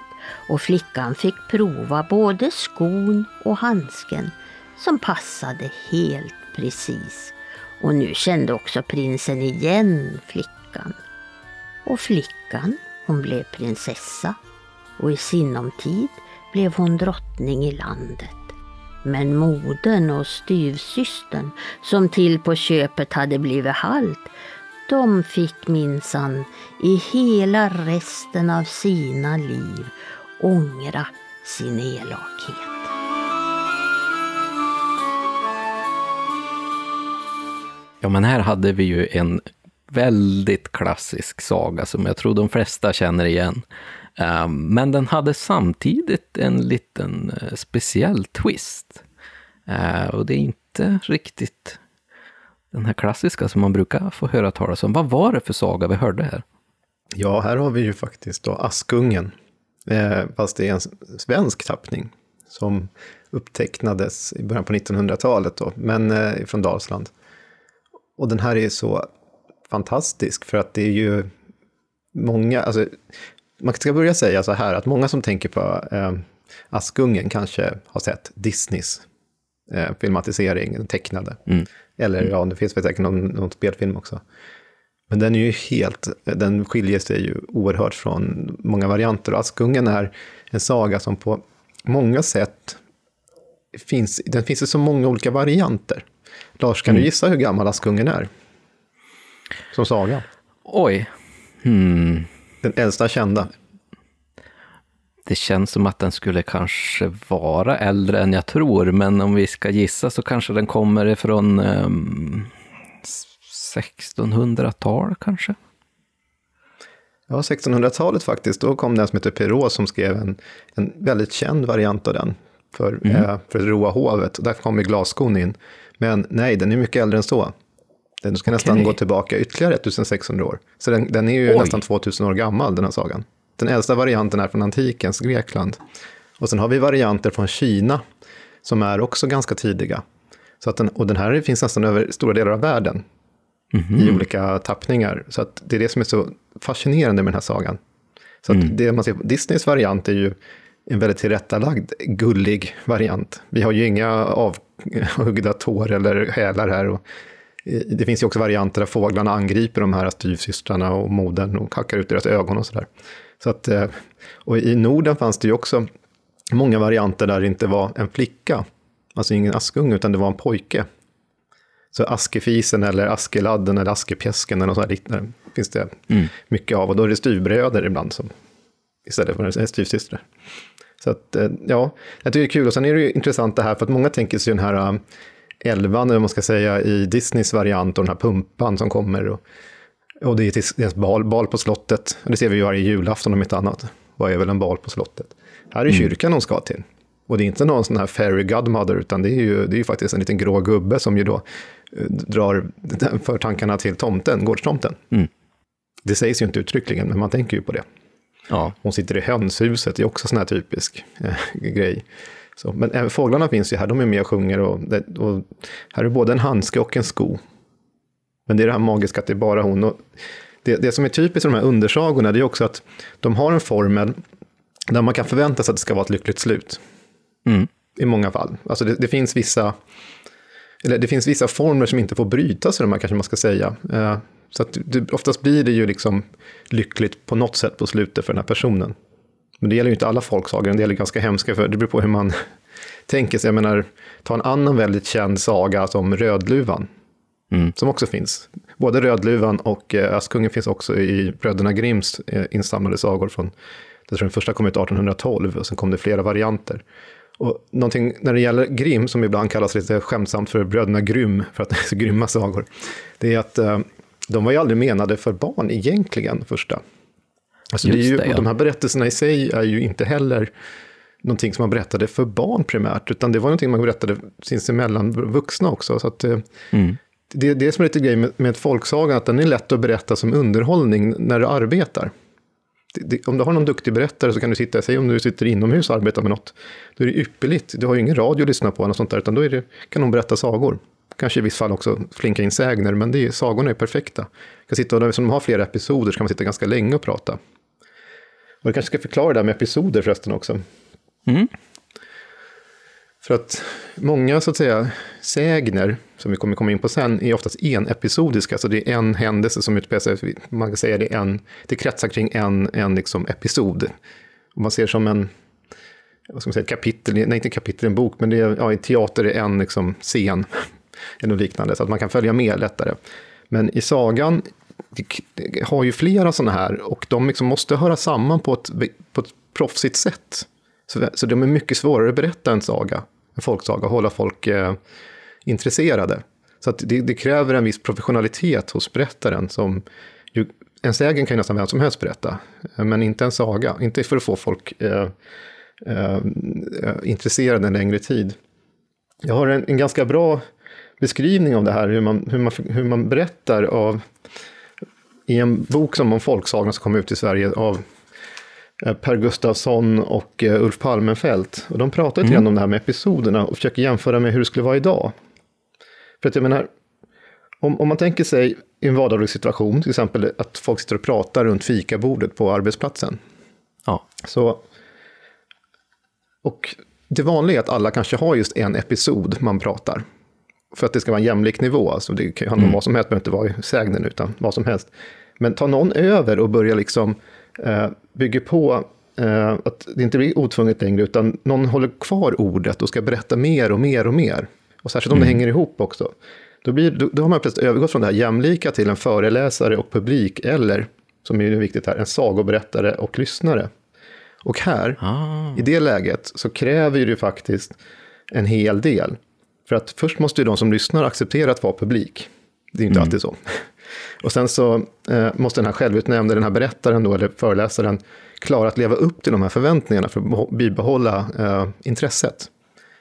och flickan fick prova både skon och handsken som passade helt precis. Och nu kände också prinsen igen flickan. Och flickan, hon blev prinsessa och i sinom tid blev hon drottning i landet. Men modern och styvsystern, som till på köpet hade blivit halt, de fick minsann i hela resten av sina liv ångra sin elakhet.
Ja, men här hade vi ju en väldigt klassisk saga som jag tror de flesta känner igen. Ehm, men den hade samtidigt en liten eh, speciell twist. Ehm, och det är inte riktigt den här klassiska som man brukar få höra talas om. Vad var det för saga vi hörde här?
Ja, här har vi ju faktiskt då Askungen. Eh, fast det är en svensk tappning som upptecknades i början på 1900-talet då, men eh, från Dalsland. Och den här är så fantastisk för att det är ju många, alltså man ska börja säga så här att många som tänker på eh, Askungen kanske har sett Disneys eh, filmatisering, tecknade. Mm. Eller mm. ja, det finns väl säkert någon, någon spelfilm också. Men den är ju helt, den skiljer sig ju oerhört från många varianter. Och Askungen är en saga som på många sätt finns, den finns i så många olika varianter. Lars, kan mm. du gissa hur gammal Askungen är? Som saga.
Oj. Hmm.
Den äldsta kända.
Det känns som att den skulle kanske vara äldre än jag tror, men om vi ska gissa så kanske den kommer ifrån um, 1600-tal kanske?
Ja, 1600-talet faktiskt. Då kom den som heter Perrault som skrev en, en väldigt känd variant av den för, mm. eh, för att roa hovet. Där kom glasskon in. Men nej, den är mycket äldre än så. Den ska okay. nästan gå tillbaka ytterligare 1600 år. Så den, den är ju Oj. nästan 2000 år gammal, den här sagan. Den äldsta varianten är från antikens Grekland. Och sen har vi varianter från Kina, som är också ganska tidiga. Så att den, och den här finns nästan över stora delar av världen, mm -hmm. i olika tappningar. Så att det är det som är så fascinerande med den här sagan. Så att mm. det man ser på Disneys variant är ju en väldigt tillrättalagd, gullig variant. Vi har ju inga avhuggda tår eller hälar här. Och det finns ju också varianter där fåglarna angriper de här styvsystrarna och modern och hackar ut deras ögon och sådär. Så att, eh, och i Norden fanns det ju också många varianter där det inte var en flicka, alltså ingen askunge, utan det var en pojke. Så Askefisen eller Askeladden eller Askepjäsken eller något sånt liknande finns det mm. mycket av. Och då är det styvbröder ibland som, istället för styvsystrar. Så att, eh, ja, jag tycker det är kul. Och sen är det ju intressant det här, för att många tänker sig den här eh, elvan, eller man ska säga, i Disneys variant och den här pumpan som kommer. Och, och det är ett bal, bal på slottet. Det ser vi ju varje julafton om inte annat. Vad är väl en bal på slottet? Här är mm. kyrkan de ska till. Och det är inte någon sån här fairy godmother, utan det är ju, det är ju faktiskt en liten grå gubbe som ju då eh, drar för tankarna till tomten, gårdstomten. Mm. Det sägs ju inte uttryckligen, men man tänker ju på det. Ja. Hon sitter i hönshuset, det är också sån här typisk eh, grej. Så, men även fåglarna finns ju här, de är med och sjunger och, och här är både en handske och en sko. Men det är det här magiska att det är bara hon. Och det, det som är typiskt i de här undersagorna det är också att de har en formel där man kan förvänta sig att det ska vara ett lyckligt slut. Mm. I många fall. Alltså det, det, finns vissa, eller det finns vissa former som inte får brytas i de här kanske man ska säga. Eh, så att det, oftast blir det ju liksom lyckligt på något sätt på slutet för den här personen. Men det gäller ju inte alla folksagor, en del är ganska hemska, för det beror på hur man tänker sig. Jag menar, ta en annan väldigt känd saga som Rödluvan, mm. som också finns. Både Rödluvan och eh, Askungen finns också i Bröderna Grimms eh, insamlade sagor från, jag tror den första kom ut 1812, och sen kom det flera varianter. Och någonting när det gäller Grimm, som ibland kallas lite skämtsamt för Bröderna Grym, för att det är så grymma sagor, det är att eh, de var ju aldrig menade för barn egentligen, första. Alltså det är ju, det, ja. De här berättelserna i sig är ju inte heller någonting som man berättade för barn primärt, utan det var någonting man berättade sinsemellan vuxna också. Så att, eh, mm. det, det är som är lite grej med, med folksagan, att den är lätt att berätta som underhållning när du arbetar. Det, om du har någon duktig berättare så kan du sitta, säg om du sitter inomhus och arbetar med något, då är det ypperligt. Du har ju ingen radio att lyssna på eller sånt där, utan då det, kan de berätta sagor. Kanske i vissa fall också flinka in sägner, men det är, sagorna är perfekta. Kan sitta, och, som de har flera episoder så kan man sitta ganska länge och prata. Och jag kanske ska förklara det här med episoder förresten också. Mm. För att många så att säga sägner, som vi kommer komma in på sen, är oftast enepisodiska. Så det är en händelse som utspelar sig, man kan säga det, en, det kretsar kring en, en liksom episod. Och man ser som en, vad ska man säga, kapitel, nej inte kapitel en bok, men det är, ja, i teater är en liksom scen, eller liknande, så att man kan följa med lättare. Men i sagan vi har ju flera sådana här och de liksom måste höra samman på ett, på ett proffsigt sätt. Så, så de är mycket svårare att berätta en saga, en folksaga, och hålla folk eh, intresserade. Så att det, det, kräver en viss professionalitet hos berättaren. Som ju, en sägen kan ju nästan vem som helst berätta, men inte en saga. Inte för att få folk eh, eh, intresserade en längre tid. Jag har en, en, ganska bra beskrivning av det här, hur man, hur man, hur man berättar av, i en bok som om folksagan som kom ut i Sverige av Eh, per Gustafsson och eh, Ulf Palmenfelt. Och de pratar lite mm. grann om det här med episoderna och försöker jämföra med hur det skulle vara idag. För att jag menar, om, om man tänker sig i en vardaglig situation, till exempel att folk sitter och pratar runt fikabordet på arbetsplatsen. Ja. Så, och det vanliga är att alla kanske har just en episod man pratar. För att det ska vara en jämlik nivå, alltså det kan ju handla om mm. vad som helst, det behöver inte vara i sägnen, utan vad som helst. Men ta någon över och börja liksom eh, bygger på eh, att det inte blir otvunget längre, utan någon håller kvar ordet och ska berätta mer och mer och mer. Och särskilt om mm. det hänger ihop också. Då, blir, då, då har man plötsligt övergått från det här jämlika till en föreläsare och publik, eller, som är viktigt här, en sagoberättare och lyssnare. Och här, ah. i det läget, så kräver det faktiskt en hel del. För att först måste ju de som lyssnar acceptera att vara publik. Det är inte mm. alltid så. Och sen så eh, måste den här självutnämnde, den här berättaren då, eller föreläsaren, klara att leva upp till de här förväntningarna för att bibehålla eh, intresset.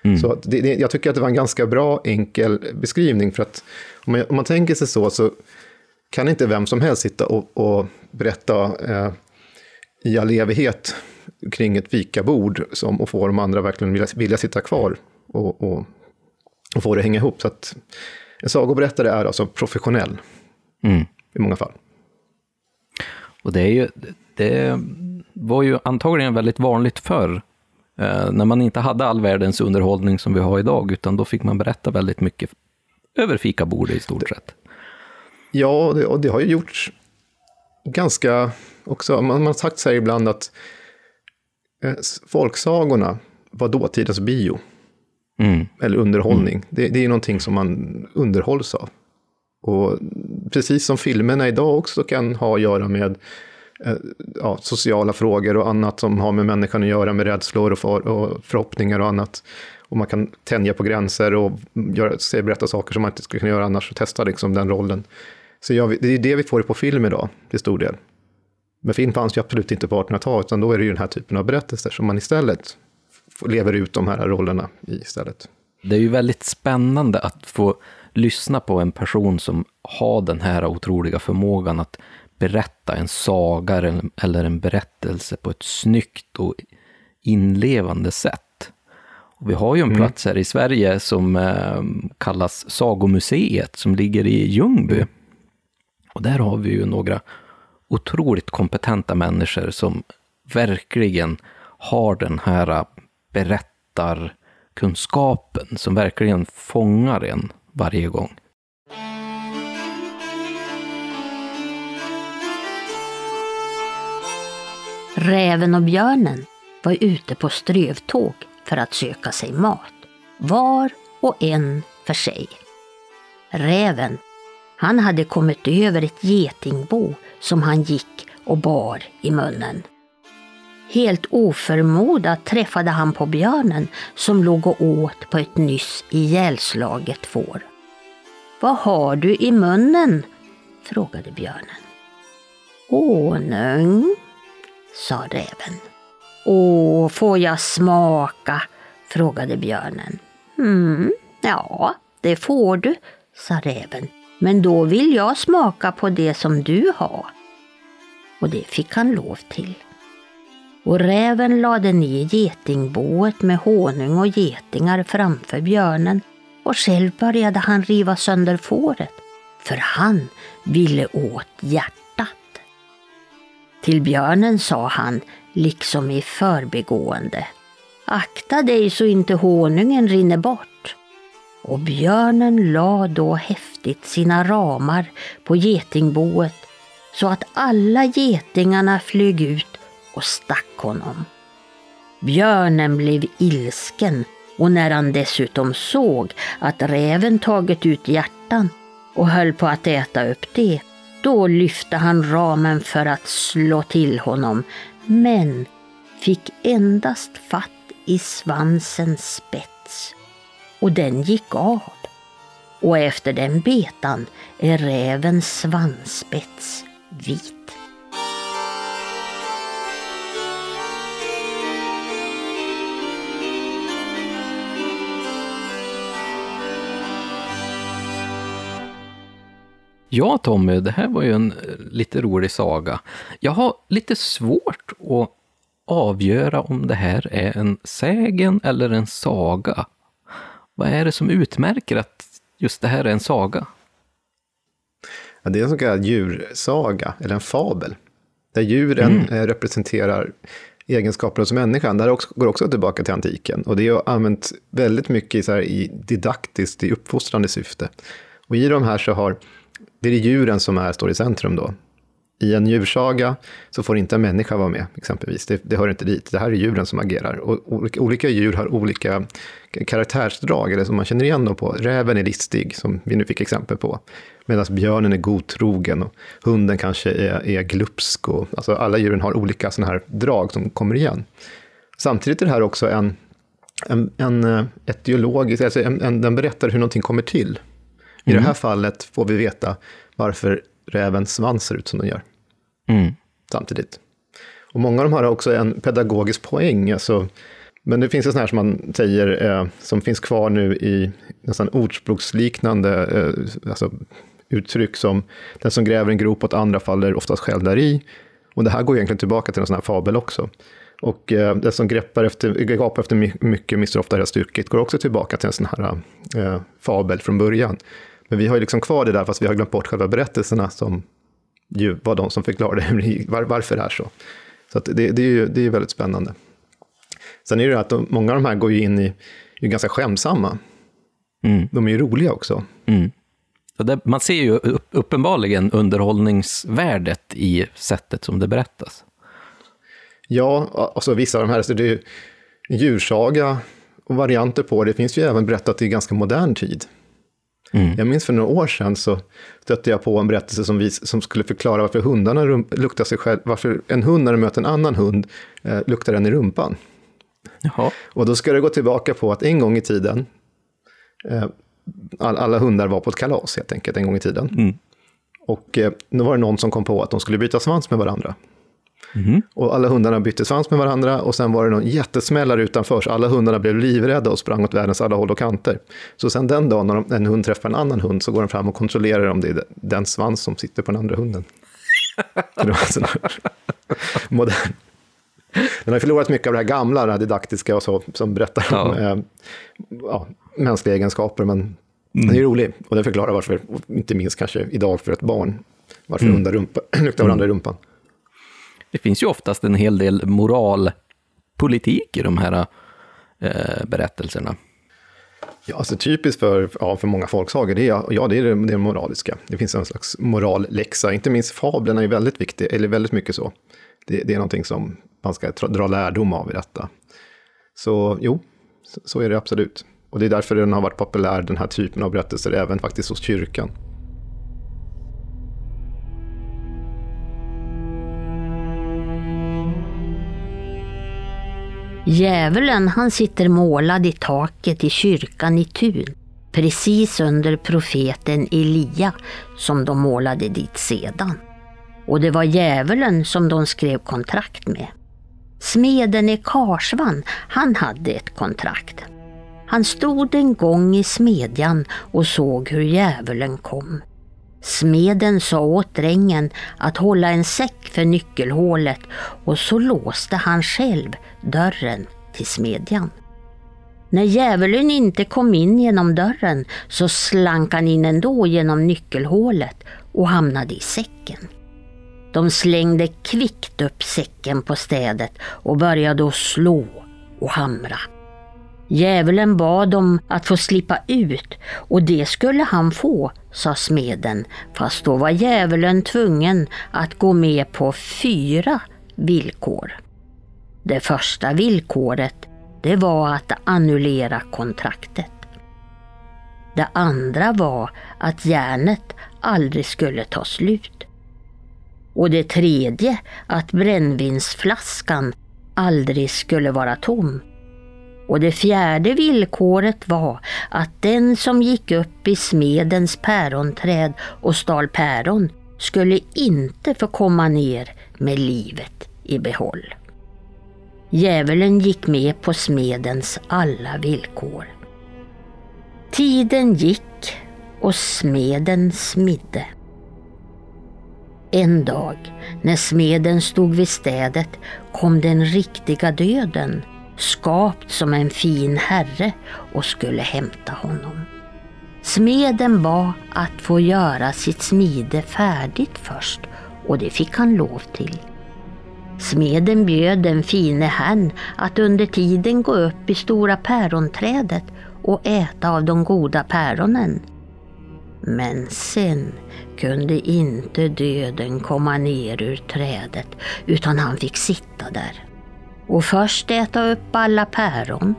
Mm. Så det, det, jag tycker att det var en ganska bra, enkel beskrivning, för att om man, om man tänker sig så, så kan inte vem som helst sitta och, och berätta eh, i all evighet kring ett fikabord som, och få de andra verkligen vilja, vilja sitta kvar och, och, och få det att hänga ihop. Så att en sagoberättare är alltså professionell. Mm. I många fall.
Och det, är ju, det var ju antagligen väldigt vanligt förr, eh, när man inte hade all världens underhållning som vi har idag, utan då fick man berätta väldigt mycket över fikabordet i stort sett.
Ja, det, och det har ju gjorts ganska också, man, man har sagt så här ibland att eh, folksagorna var dåtidens bio. Mm. Eller underhållning. Mm. Det, det är någonting som man underhålls av. Och precis som filmerna idag också kan ha att göra med eh, ja, sociala frågor och annat som har med människan att göra, med rädslor och, för, och förhoppningar och annat. Och man kan tänja på gränser och göra, se, berätta saker som man inte skulle kunna göra annars och testa liksom den rollen. Så ja, det är det vi får på film idag, till stor del. Men film fanns ju absolut inte på 1800-talet, utan då är det ju den här typen av berättelser som man istället lever ut de här rollerna i istället.
Det är ju väldigt spännande att få lyssna på en person som har den här otroliga förmågan att berätta en saga eller en berättelse på ett snyggt och inlevande sätt. Och vi har ju en mm. plats här i Sverige som eh, kallas Sagomuseet, som ligger i Ljungby. Och där har vi ju några otroligt kompetenta människor som verkligen har den här berättarkunskapen som verkligen fångar en varje gång.
Räven och björnen var ute på strövtåg för att söka sig mat, var och en för sig. Räven, han hade kommit över ett getingbo som han gick och bar i munnen. Helt oförmodat träffade han på björnen som låg och åt på ett nyss ihjälslaget får. Vad har du i munnen? frågade björnen. Honung, sa räven. Åh, får jag smaka? frågade björnen. Mm, ja, det får du, sa räven. Men då vill jag smaka på det som du har. Och det fick han lov till. Och räven lade ner getingboet med honung och getingar framför björnen och själv började han riva sönder fåret, för han ville åt hjärtat. Till björnen sa han, liksom i förbigående, akta dig så inte honungen rinner bort. Och björnen la då häftigt sina ramar på getingboet så att alla getingarna flög ut och stack honom. Björnen blev ilsken och när han dessutom såg att räven tagit ut hjärtan och höll på att äta upp det, då lyfte han ramen för att slå till honom, men fick endast fatt i svansens spets. Och den gick av. Och efter den betan är rävens svansspets vit.
Ja, Tommy, det här var ju en eh, lite rolig saga. Jag har lite svårt att avgöra om det här är en sägen eller en saga. Vad är det som utmärker att just det här är en saga?
Ja, det är en så kallad djursaga, eller en fabel, där djuren
Mm.
eh, representerar egenskaper hos människan. Det här också, går också tillbaka till antiken. Och det är använt väldigt mycket i, så här, i didaktiskt, i uppfostrande syfte. Och i de här så har, det är djuren som är, står i centrum då. I en djursaga så får inte en människa vara med, exempelvis. Det, det hör inte dit. Det här är djuren som agerar. Och olika, olika djur har olika karaktärsdrag, eller som man känner igen dem på. Räven är listig, som vi nu fick exempel på. Medan björnen är godtrogen och hunden kanske är, är glupsk. Och, alltså alla djuren har olika sådana här drag som kommer igen. Samtidigt är det här också en, en, en eh, etiologisk, alltså en, en, den berättar hur någonting kommer till. I det här fallet får vi veta varför rävens svans ser ut som den gör
Mm.
samtidigt. Och många av de här har också en pedagogisk poäng. Alltså, men det finns ju sådana här som man säger, eh, som finns kvar nu i nästan ordspråksliknande eh, alltså, uttryck som den som gräver en grop åt andra faller oftast själv där i. Och det här går egentligen tillbaka till en sån här fabel också. Och eh, den som greppar efter, gapar efter my- mycket mister ofta det stycket går också tillbaka till en sån här eh, fabel från början. Men vi har ju liksom kvar det där, fast vi har glömt bort själva berättelserna som ju var de som förklarade var, varför det är så. Så det, det är ju det är väldigt spännande. Sen är det ju att de, många av de här går ju in i, är ganska skämsamma.
Mm.
De är ju roliga också.
Mm. Det, man ser ju upp, uppenbarligen underhållningsvärdet i sättet som det berättas.
Ja, alltså vissa av de här, så det är ju djursaga och varianter på det. Det finns ju även berättat i ganska modern tid.
Mm.
Jag minns för några år sedan så stötte jag på en berättelse som, vis, som skulle förklara varför hundarna rum, luktar sig själv, varför en hund när den möter en annan hund eh, luktar den i rumpan.
Jaha.
Och då ska det gå tillbaka på att en gång i tiden, eh, all, alla hundar var på ett kalas helt enkelt, en gång i tiden.
Mm.
Och eh, då var det någon som kom på att de skulle byta svans med varandra.
Mhm.
Och alla hundarna bytte svans med varandra och sen var det någon jättesmällare utanför, så alla hundarna blev livrädda och sprang åt världens alla håll och kanter. Så sen den dagen när de, en hund träffar en annan hund så går den fram och kontrollerar om det är den svans som sitter på den andra hunden. Det var sån modern. Den har förlorat mycket av det här gamla, det här didaktiska och så, som berättar om
Ja.
eh, ja, mänskliga egenskaper, men den är rolig. Och den förklarar varför, inte minst kanske idag för ett barn, varför hundar rumpa, luktar varandra i rumpan.
Det finns ju oftast en hel del moralpolitik i de här eh, berättelserna.
Ja, alltså typiskt för, ja, för många folksagor, det är, ja, det är det, det moraliska. Det finns en slags moralläxa, inte minst fablerna är väldigt viktiga, eller väldigt mycket så. Det, det är någonting som man ska dra lärdom av i detta. Så jo, så är det absolut. Och det är därför den har varit populär, den här typen av berättelser, även faktiskt hos kyrkan.
Djävulen han sitter målad i taket i kyrkan i Tun, precis under profeten Elia som de målade dit sedan. Och det var djävulen som de skrev kontrakt med. Smeden i Karsvan, han hade ett kontrakt. Han stod en gång i smedjan och såg hur djävulen kom. Smeden sa åt drängen att hålla en säck för nyckelhålet och så låste han själv dörren till smedjan. När djävulen inte kom in genom dörren så slank han in ändå genom nyckelhålet och hamnade i säcken. De slängde kvickt upp säcken på städet och började att slå och hamra. Djävulen bad om att få slippa ut och det skulle han få, sa smeden, fast då var djävulen tvungen att gå med på fyra villkor. Det första villkoret det var att annullera kontraktet. Det andra var att järnet aldrig skulle ta slut. Och det tredje att brännvinsflaskan aldrig skulle vara tom. Och det fjärde villkoret var att den som gick upp i smedens päronträd och stal päron skulle inte få komma ner med livet i behåll. Djävulen gick med på smedens alla villkor. Tiden gick och smeden smidde. En dag när smeden stod vid städet kom den riktiga döden, skapt som en fin herre och skulle hämta honom. Smeden bad att få göra sitt smide färdigt först och det fick han lov till. Smeden bjöd den fine herrn att under tiden gå upp i stora päronträdet och äta av de goda päronen. Men sen kunde inte döden komma ner ur trädet utan han fick sitta där. Och först äta upp alla päron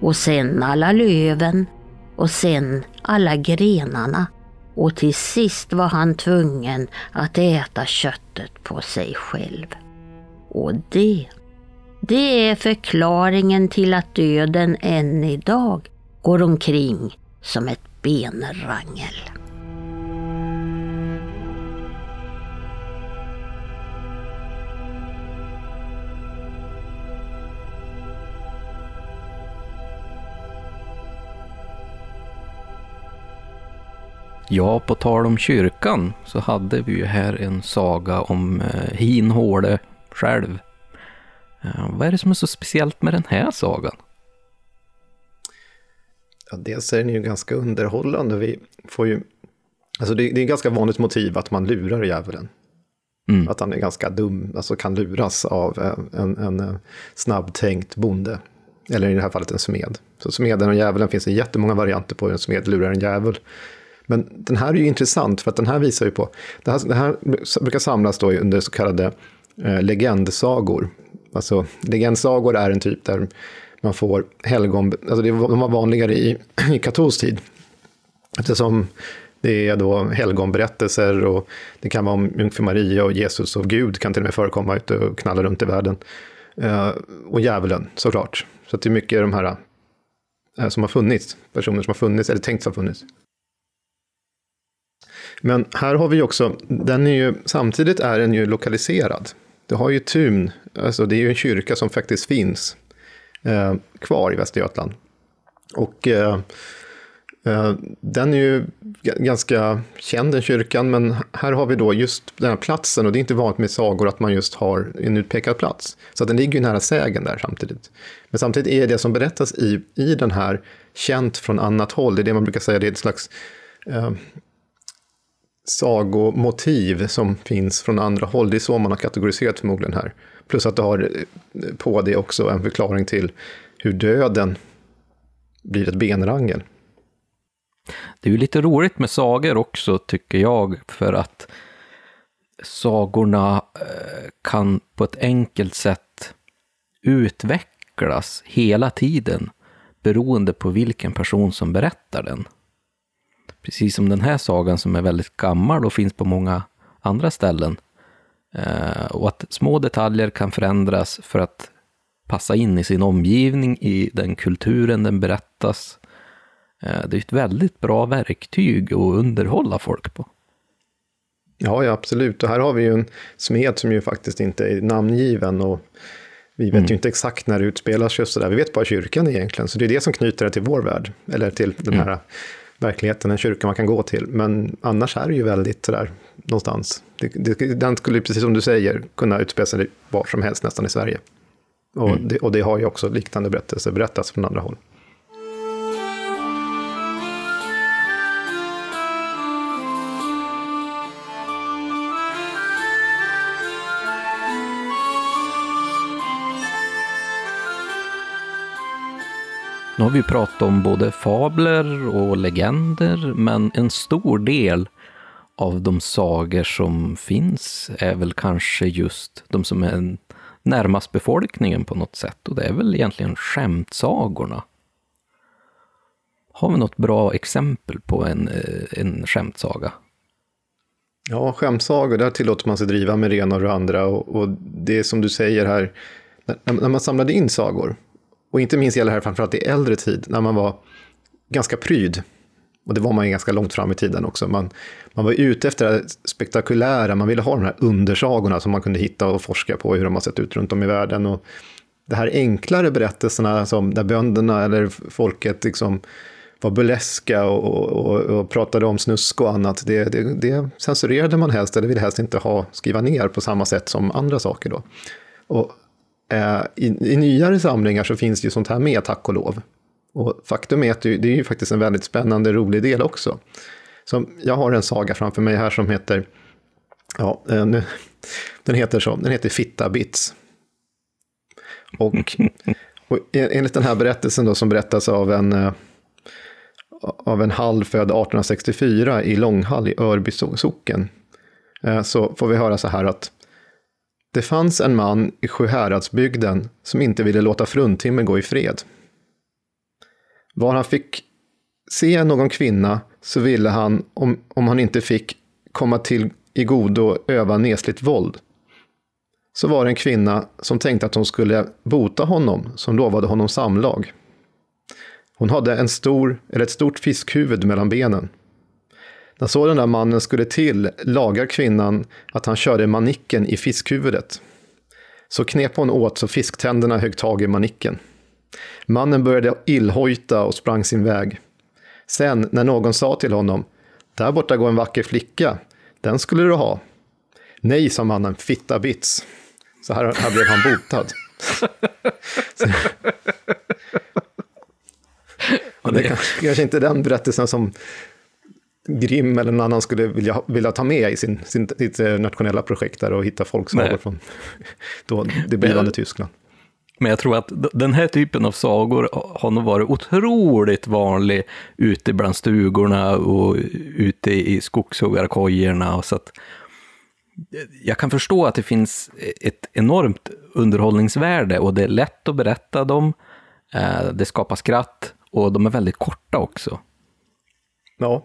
och sen alla löven och sen alla grenarna och till sist var han tvungen att äta köttet på sig själv. Och det, det är förklaringen till att döden än idag går omkring som ett benrangel.
Ja, på tal om kyrkan så hade vi ju här en saga om eh, Hinhåle själv. Eh, vad är det som är så speciellt med den här sagan?
Ja, dels är den ju ganska underhållande. Vi får ju, alltså det, det är ett ganska vanligt motiv att man lurar djävulen. Mm. Att han är ganska dum, alltså kan luras av en, en, en snabbtänkt bonde. Eller i det här fallet en smed. Så smeden och djävulen finns det jättemånga varianter på hur en smed lurar en djävul. Men den här är ju intressant för att den här visar ju på, det här, det här brukar samlas då under så kallade eh, legendsagor. Alltså legendsagor är en typ där man får helgon, alltså det, de var vanligare i, i katolsk tid. Eftersom det är då helgonberättelser och det kan vara om jungfru Maria och Jesus och Gud kan till och med förekomma ute och knalla runt i världen. Eh, och djävulen såklart. Så det är mycket de här eh, som har funnits, personer som har funnits eller tänkt ha funnits. Men här har vi också, den är ju, samtidigt är den ju lokaliserad. Det har ju Tun, alltså det är ju en kyrka som faktiskt finns eh, kvar i Västergötland. Och eh, eh, den är ju ganska känd, den kyrkan, men här har vi då just den här platsen, och det är inte vanligt med sagor att man just har en utpekad plats. Så den ligger ju nära sägen där samtidigt. Men samtidigt är det som berättas i, i den här känt från annat håll, det är det man brukar säga, det är ett slags eh, sagomotiv som finns från andra håll. Det är så man har kategoriserat förmodligen här. Plus att du har eh, på det också en förklaring till hur döden blir ett benrangel.
Det är ju lite roligt med sagor också, tycker jag, för att sagorna eh, kan på ett enkelt sätt utvecklas hela tiden beroende på vilken person som berättar den. Precis som den här sagan som är väldigt gammal och finns på många andra ställen. Eh, och att små detaljer kan förändras för att passa in i sin omgivning, i den kulturen den berättas. Eh, det är ett väldigt bra verktyg att underhålla folk på.
Ja, ja, absolut. Och här har vi ju en smed som ju faktiskt inte är namngiven. Och Vi vet mm. ju inte exakt när det utspelar sig och sådär. Vi vet bara kyrkan egentligen. Så det är det som knyter det till vår värld. Eller till den här mm. Verkligheten, en kyrka man kan gå till. Men annars är det ju väldigt sådär någonstans. Det, det, den skulle, precis som du säger, kunna utspela sig var som helst nästan i Sverige. Och, mm. det, och det har ju också liknande berättelser berättats från andra håll.
Nu har vi pratat om både fabler och legender, men en stor del av de sagor som finns är väl kanske just de som är närmast befolkningen på något sätt. Och det är väl egentligen skämtsagorna. Har vi något bra exempel på en, eh, en skämtsaga?
Ja, skämtsagor, där tillåter man sig driva med det ena och det andra. Och, och det är som du säger här, när, när man samlade in sagor, och inte minst gäller det här framförallt i äldre tid, när man var ganska pryd. Och det var man ju ganska långt fram i tiden också. Man, man var ute efter det spektakulära, man ville ha de här undersagorna som man kunde hitta och forska på hur de har sett ut runt om i världen. Och de här enklare berättelserna som där bönderna eller folket liksom var burleska och, och, och, pratade om snusk och annat, det, det, det censurerade man helst, eller ville helst inte ha skriva ner på samma sätt som andra saker. Då. Och i, I nyare samlingar så finns det ju sånt här med, tack och lov. Och faktum är att det, det är ju faktiskt en väldigt spännande, rolig del också. Så jag har en saga framför mig här som heter, ja, eh, nu, den heter så, den heter Fitta Bits. Och, och enligt den här berättelsen då som berättas av en, eh, av en hall född 1864 i Långhall i Örby socken, så får vi höra så här att det fanns en man i Sjuhäradsbygden som inte ville låta fruntimmer gå i fred. Var han fick se någon kvinna så ville han, om, om han inte fick komma till i godo öva nesligt våld. Så var det en kvinna som tänkte att hon skulle bota honom, som lovade honom samlag. Hon hade en stor, eller ett stort fiskhuvud mellan benen. När så den där mannen skulle till lagar kvinnan att han körde manicken i fiskhuvudet. Så knep hon åt så fisktänderna högg tag i manicken. Mannen började illhojta och sprang sin väg. Sen när någon sa till honom, där borta går en vacker flicka, den skulle du ha. Nej, sa mannen, fitta bits. Så här, här blev han botad. Det är kanske inte den berättelsen som Grimm eller någon annan skulle vilja, vilja ta med i sin, sin, sitt eh, nationella projekt där och hitta folksagor från då, det blivande Tyskland.
Men jag tror att den här typen av sagor har nog varit otroligt vanlig ute bland stugorna och ute i skogshuggarkojorna. Så att jag kan förstå att det finns ett enormt underhållningsvärde och det är lätt att berätta dem. Eh, det skapar skratt och de är väldigt korta också.
Ja,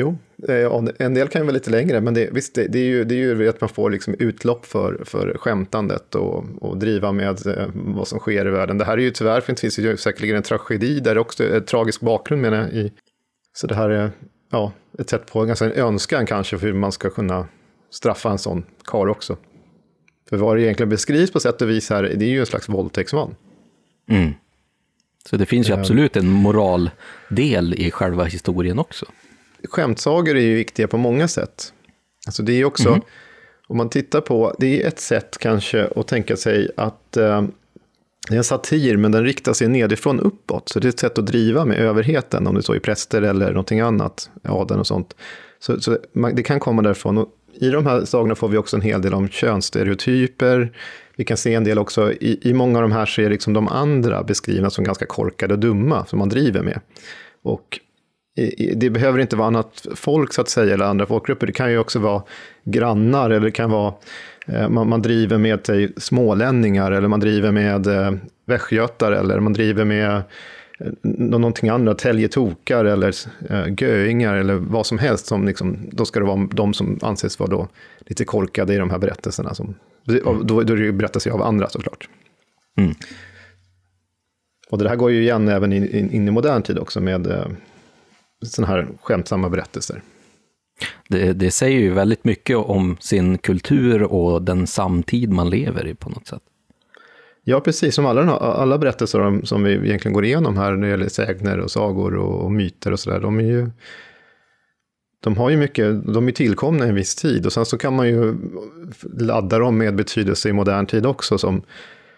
Jo, eh, en del kan ju vara lite längre, men det, visst, det, det, är ju, det är ju att man får liksom utlopp för, för skämtandet och, och driva med eh, vad som sker i världen. Det här är ju tyvärr, för det finns ju säkerligen en tragedi där också, en tragisk bakgrund menar jag. I, så det här är ja, ett sätt på, ganska en önskan kanske för hur man ska kunna straffa en sån kar också. För vad det egentligen beskrivs på sätt och vis här, det är ju en slags våldtäktsman.
Mm. Så det finns ju eh. absolut en moraldel i själva historien också
skämtsagor är ju viktiga på många sätt. Alltså det är också, mm. om man tittar på, det är ett sätt kanske att tänka sig att eh, det är en satir, men den riktar sig nedifrån uppåt. Så det är ett sätt att driva med överheten, om det så är präster eller någonting annat, adeln och sånt. Så, så man, det kan komma därifrån. Och I de här sagorna får vi också en hel del om könsstereotyper. Vi kan se en del också, i, i många av de här så är liksom de andra beskrivna som ganska korkade och dumma, som man driver med. Och det behöver inte vara annat folk så att säga, eller andra folkgrupper. Det kan ju också vara grannar, eller det kan vara eh, man, man driver med sig smålänningar, eller man driver med eh, västgötar, eller man driver med eh, någonting annat, täljetokar eller eh, göingar eller vad som helst. Som liksom, då ska det vara de som anses vara då lite korkade i de här berättelserna. Som, mm. då, då det berättas ju av andra såklart. Mm. Och det här går ju igen även in, in, in i modern tid också med eh, sådana här skämtsamma berättelser.
Det, det, säger ju väldigt mycket om sin kultur och den samtid man lever i på något sätt.
Ja, precis. Som alla, alla berättelser som vi egentligen går igenom här när det gäller sägner och sagor och, och myter och sådär, de är ju de har ju mycket, de är tillkomna i en viss tid och sen så kan man ju ladda dem med betydelse i modern tid också, som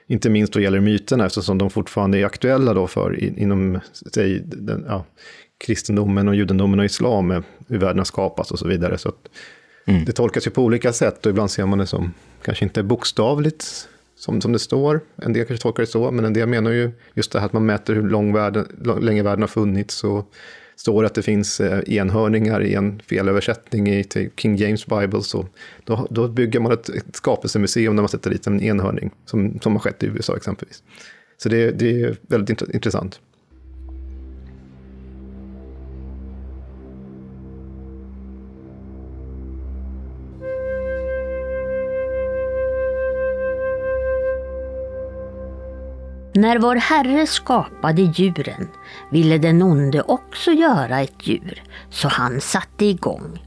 inte minst då gäller myterna eftersom de fortfarande är aktuella då för inom säg, den, ja, kristendomen och judendomen och islam, hur världen har skapats och så vidare. Så mm. Det tolkas ju på olika sätt och ibland ser man det som, kanske inte bokstavligt som, som det står, en del kanske tolkar det så, men en del menar ju just det här att man mäter hur lång världen, länge världen har funnits och står att det finns eh, enhörningar i en felöversättning i King James Bible, så då, då bygger man ett, ett skapelsemuseum där man sätter dit en enhörning, som, som har skett i USA exempelvis. Så det, det är väldigt intressant.
När vår Herre skapade djuren ville den onde också göra ett djur, så han satte igång.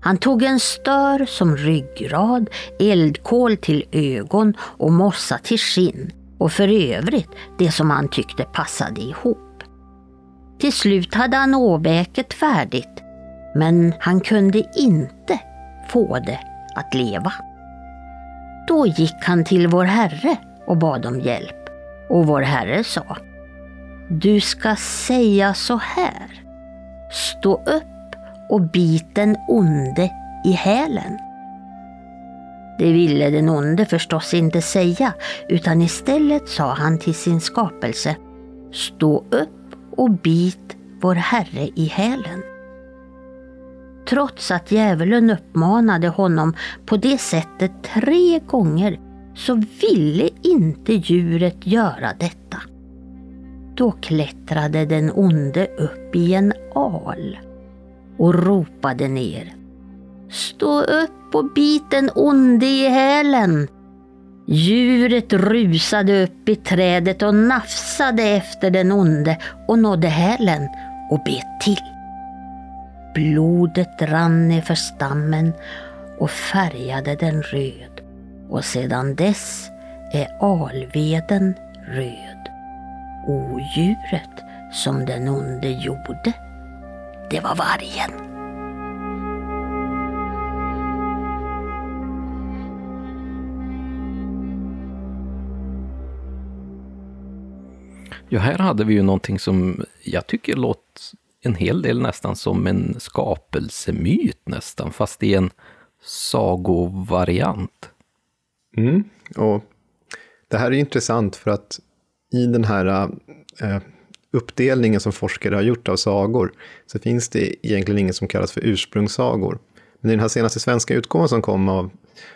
Han tog en stör som ryggrad, eldkol till ögon och mossa till skinn och för övrigt det som han tyckte passade ihop. Till slut hade han åbäket färdigt, men han kunde inte få det att leva. Då gick han till vår Herre och bad om hjälp. Och vår Herre sa, du ska säga så här. Stå upp och bit den onde i hälen. Det ville den onde förstås inte säga, utan istället sa han till sin skapelse, stå upp och bit vår Herre i hälen. Trots att djävulen uppmanade honom på det sättet tre gånger så ville inte djuret göra detta. Då klättrade den onde upp i en al och ropade ner. Stå upp och bit den onde i hälen! Djuret rusade upp i trädet och nafsade efter den onde och nådde hälen och bet till. Blodet rann nerför stammen och färgade den röd och sedan dess är alveden röd. Odjuret som den onde gjorde, det var vargen.
Ja, här hade vi ju någonting som jag tycker låter en hel del nästan som en skapelsemyt nästan, fast i en sagovariant.
Mm. Och det här är intressant för att i den här eh, uppdelningen som forskare har gjort av sagor så finns det egentligen inget som kallas för ursprungssagor. Men i den här senaste svenska utgåvan som kom av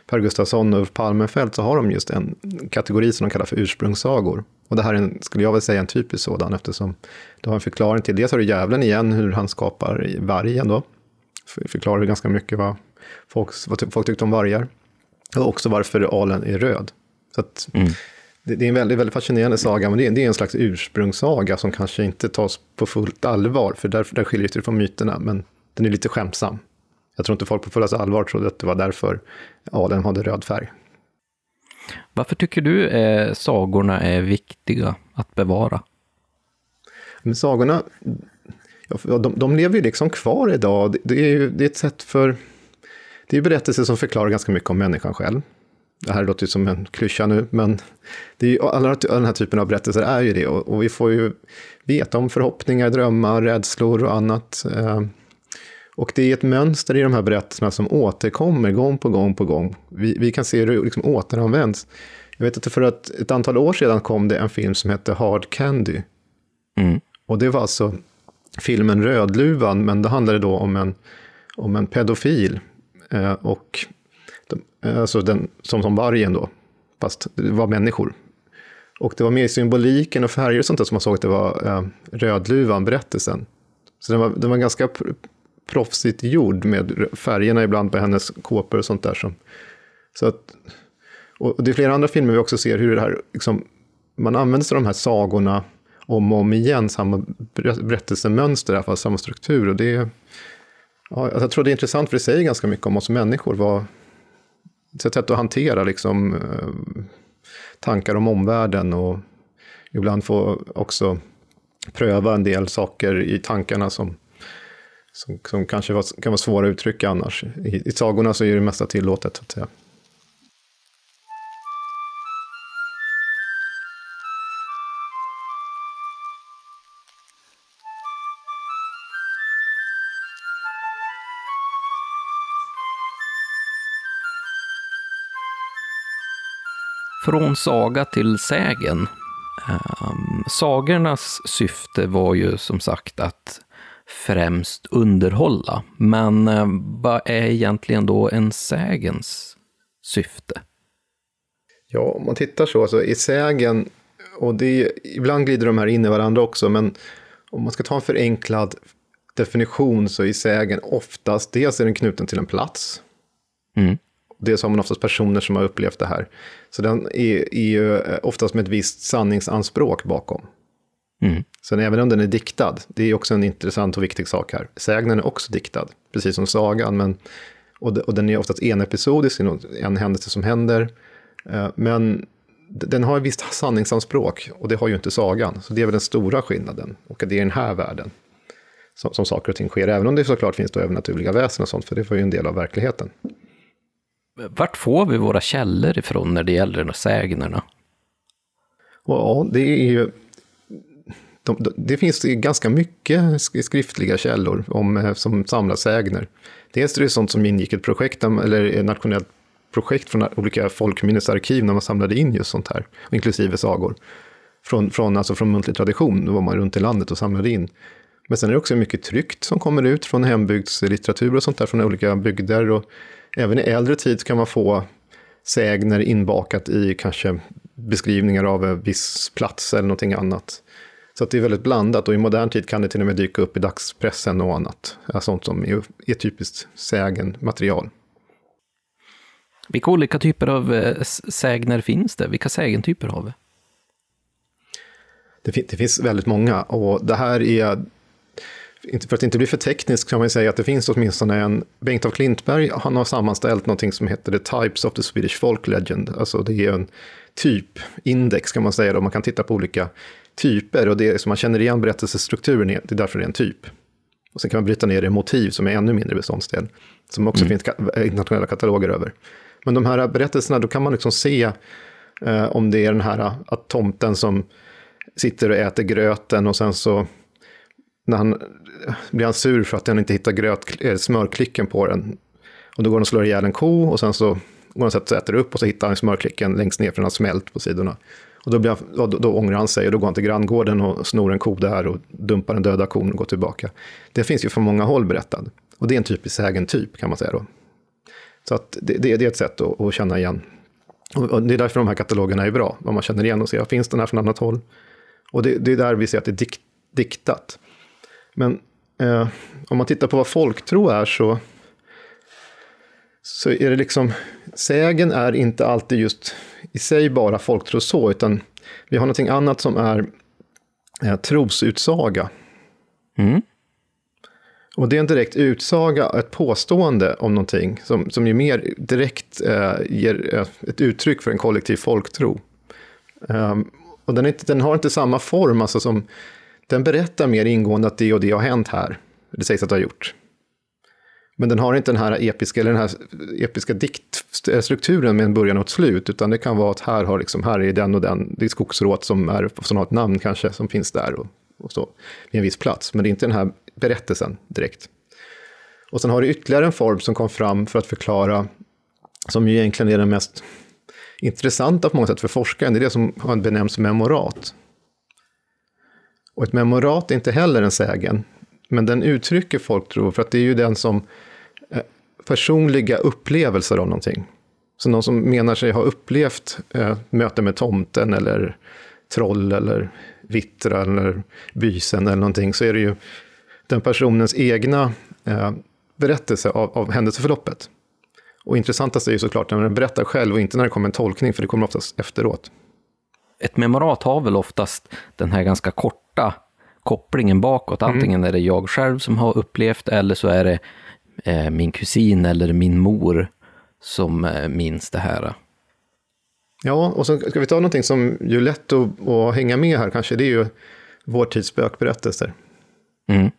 Per Gustafsson och Ulf Palmenfelt så har de just en kategori som de kallar för ursprungssagor. Och det här är, en, skulle jag väl säga, en typisk sådan eftersom det har en förklaring till, dels har du djävulen igen, hur han skapar vargen då. Förklarar ganska mycket vad folk, vad folk tyckte om vargar. Och också varför alen är röd. Så mm. det, det, är en väldigt, väldigt fascinerande saga, men det är, det är en slags ursprungssaga som kanske inte tas på fullt allvar, för där, där skiljer det sig från myterna, men den är lite skämtsam. Jag tror inte folk på fullaste allvar trodde att det var därför alen hade röd färg.
Varför tycker du eh, sagorna är viktiga att bevara?
Men sagorna, ja, de, de lever ju liksom kvar idag. Det, det är ju det är ett sätt för det är berättelser som förklarar ganska mycket om människan själv. Det här låter ju som en klyscha nu, men det är ju, alla den här typen av berättelser är ju det. Och, och vi får ju veta om förhoppningar, drömmar, rädslor och annat. Eh, och det är ett mönster i de här berättelserna som återkommer gång på gång på gång. Vi, vi kan se hur det liksom återanvänds. Jag vet att för ett, ett antal år sedan kom det en film som hette Hard Candy. Mm. Och det var alltså filmen Rödluvan, men det handlade då om en, om en pedofil Eh, och de, eh, alltså den, som, som vargen då, fast det var människor. Och det var mer symboliken och färger och sånt där som man såg att det var eh, Rödluvan-berättelsen. Så den var, den var ganska proffsigt gjord med färgerna ibland på hennes kåpor och sånt där. Som, så att, och det är flera andra filmer vi också ser hur det här, liksom, man använder sig av de här sagorna om och om igen, samma berättelsemönster, i alla fall samma struktur. Och det, Ja, alltså, jag tror det är intressant för det säger ganska mycket om oss människor. Vad, sätt att hantera liksom, eh, tankar om omvärlden och ibland få också pröva en del saker i tankarna som, som, som kanske var, kan vara svåra att uttrycka annars. I, I sagorna så är det mesta tillåtet, så att säga.
Från saga till sägen. Um, sagornas syfte var ju som sagt att främst underhålla. Men uh, vad är egentligen då en sägens syfte?
Ja, om man tittar så, alltså i sägen, och det är, ibland glider de här in i varandra också, men om man ska ta en förenklad definition så är sägen oftast, dels är den knuten till en plats. Mm. Dels har man oftast personer som har upplevt det här. Så den är, är ju oftast med ett visst sanningsanspråk bakom. Mm. Sen även om den är diktad, det är också en intressant och viktig sak här. Sägnen är också diktad, precis som sagan, men, och, de, och den är oftast enepisodisk, en händelse som händer. Eh, men den har ett visst sanningsanspråk, och det har ju inte sagan. Så det är väl den stora skillnaden, och det är den här världen som, som saker och ting sker, även om det såklart finns då övernaturliga väsen och sånt, för det var ju en del av verkligheten.
Vart får vi våra källor ifrån när det gäller de sägnerna?
Ja, det är ju... De, de, det finns ganska mycket skriftliga källor om, eh, som samlar sägner. Dels är det sånt som ingick ett projekt, eller ett nationellt projekt från olika folkminnesarkiv när man samlade in just sånt här, inklusive sagor. Från, från, alltså från muntlig tradition, då var man runt i landet och samlade in. Men sen är det också mycket tryckt som kommer ut från hembygdslitteratur och sånt där från olika bygder. Och även i äldre tid kan man få sägner inbakat i kanske beskrivningar av en viss plats eller någonting annat. Så det är väldigt blandat och i modern tid kan det till och med dyka upp i dagspressen och annat. Sånt som är, är typiskt sägenmaterial.
Vilka olika typer av eh, sägner finns det? Vilka sägentyper har vi?
Det, det finns väldigt många och det här är för att inte bli för teknisk kan man säga att det finns åtminstone en, Bengt af Klintberg, han har sammanställt någonting som heter The Types of the Swedish Folk Legend. Alltså det är en typindex kan man säga, då man kan titta på olika typer och det är som man känner igen berättelsestrukturen, det är därför det är en typ. Och sen kan man bryta ner det i motiv som är ännu mindre beståndsdel, som också mm. finns internationella kataloger över. Men de här berättelserna, då kan man liksom se eh, om det är den här att tomten som sitter och äter gröten och sen så när han blir han sur för att han inte hittar gröt, eh, smörklicken på den. Och då går han och slår ihjäl en ko och sen så går han och äter upp och så hittar han smörklicken längst ner för den har smält på sidorna. Och då, blir han, då, då ångrar han sig och då går han till granngården och snor en ko där och dumpar den döda kon och går tillbaka. Det finns ju från många håll berättad. Och det är en typisk sägen-typ kan man säga då. Så att det, det, det är ett sätt att, att känna igen. Och det är därför de här katalogerna är bra. Vad man känner igen och ser, finns den här från annat håll? Och det, det är där vi ser att det är dikt, diktat. Men eh, om man tittar på vad folktro är så, så är det liksom, sägen är inte alltid just i sig bara folktro så, utan vi har någonting annat som är eh, trosutsaga. Mm. Och det är en direkt utsaga, ett påstående om någonting som, som ju mer direkt eh, ger eh, ett uttryck för en kollektiv folktro. Um, och den, inte, den, har inte samma form alltså som den berättar mer ingående att det och det har hänt här. Det sägs att det har gjort. Men den har inte den här episka, eller den här episka diktstrukturen med en början och ett slut, utan det kan vara att här, har liksom, här är den och den, det är skogsråt som, är, som har ett namn kanske, som finns där och, och så, vid en viss plats. Men det är inte den här berättelsen direkt. Och sen har du ytterligare en form som kom fram för att förklara, som ju egentligen är den mest intressanta på många sätt för forskaren, det är det som benämns memorat. Och ett memorat är inte heller en sägen, men den uttrycker folktro, för att det är ju den som eh, personliga upplevelser av någonting. Så någon som menar sig ha upplevt eh, möte med tomten eller troll eller vittra eller bysen eller någonting, så är det ju den personens egna eh, berättelse av, av händelseförloppet. Och intressantast är ju såklart när den berättar själv och inte när det kommer en tolkning, för det kommer oftast efteråt.
Ett memorat har väl oftast den här ganska korta korta kopplingen bakåt. Mm. Antingen är det jag själv som har upplevt eller så är det eh, min kusin eller min mor som eh, minns det här.
Ja, och så ska vi ta någonting som ju är lätt att, att hänga med här kanske, det är ju vår tids spökberättelser.
Mm.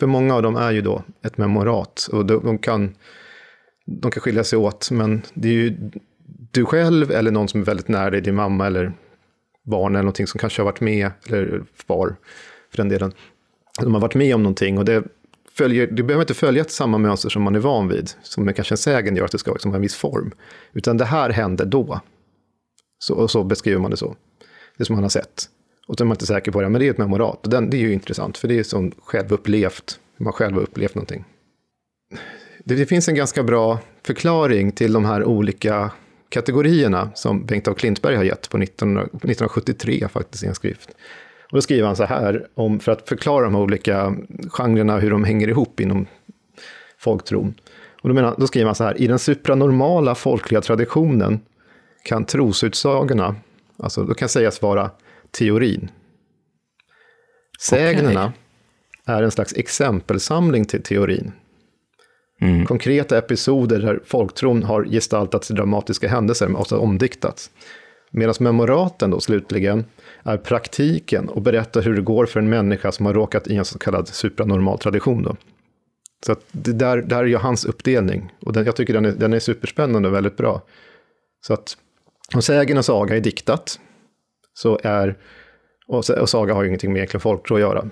För många av dem är ju då ett memorat och de, de, kan, de kan skilja sig åt, men det är ju du själv eller någon som är väldigt nära dig, din mamma eller barn eller någonting som kanske har varit med, eller far för den delen. De har varit med om någonting och det, följer, det behöver inte följa ett samma mönster som man är van vid, som kanske en sägen gör att det ska liksom ha en viss form. Utan det här hände då. Så, och så beskriver man det så. Det som man har sett. Och så är man inte säker på det, men det är ett memorat. Och den, det är ju intressant, för det är som självupplevt, hur man själv har upplevt någonting. Det, det finns en ganska bra förklaring till de här olika kategorierna som Bengt af Klintberg har gett på 1973 faktiskt i en skrift. Och då skriver han så här, om, för att förklara de här olika genrerna, hur de hänger ihop inom folktron. Och då, menar, då skriver han så här, i den supranormala folkliga traditionen kan trosutsagorna, alltså då kan sägas vara teorin. Sägnerna okay. är en slags exempelsamling till teorin. Mm. Konkreta episoder där folktron har gestaltats i dramatiska händelser, alltså omdiktats. Medan memoraten då slutligen är praktiken och berättar hur det går för en människa som har råkat i en så kallad supranormal tradition. Då. Så att det där, där är ju hans uppdelning. Och den, jag tycker den är, den är superspännande och väldigt bra. Så att om sägen och saga är diktat, så är, och, och saga har ju ingenting med egentligen folktro att göra,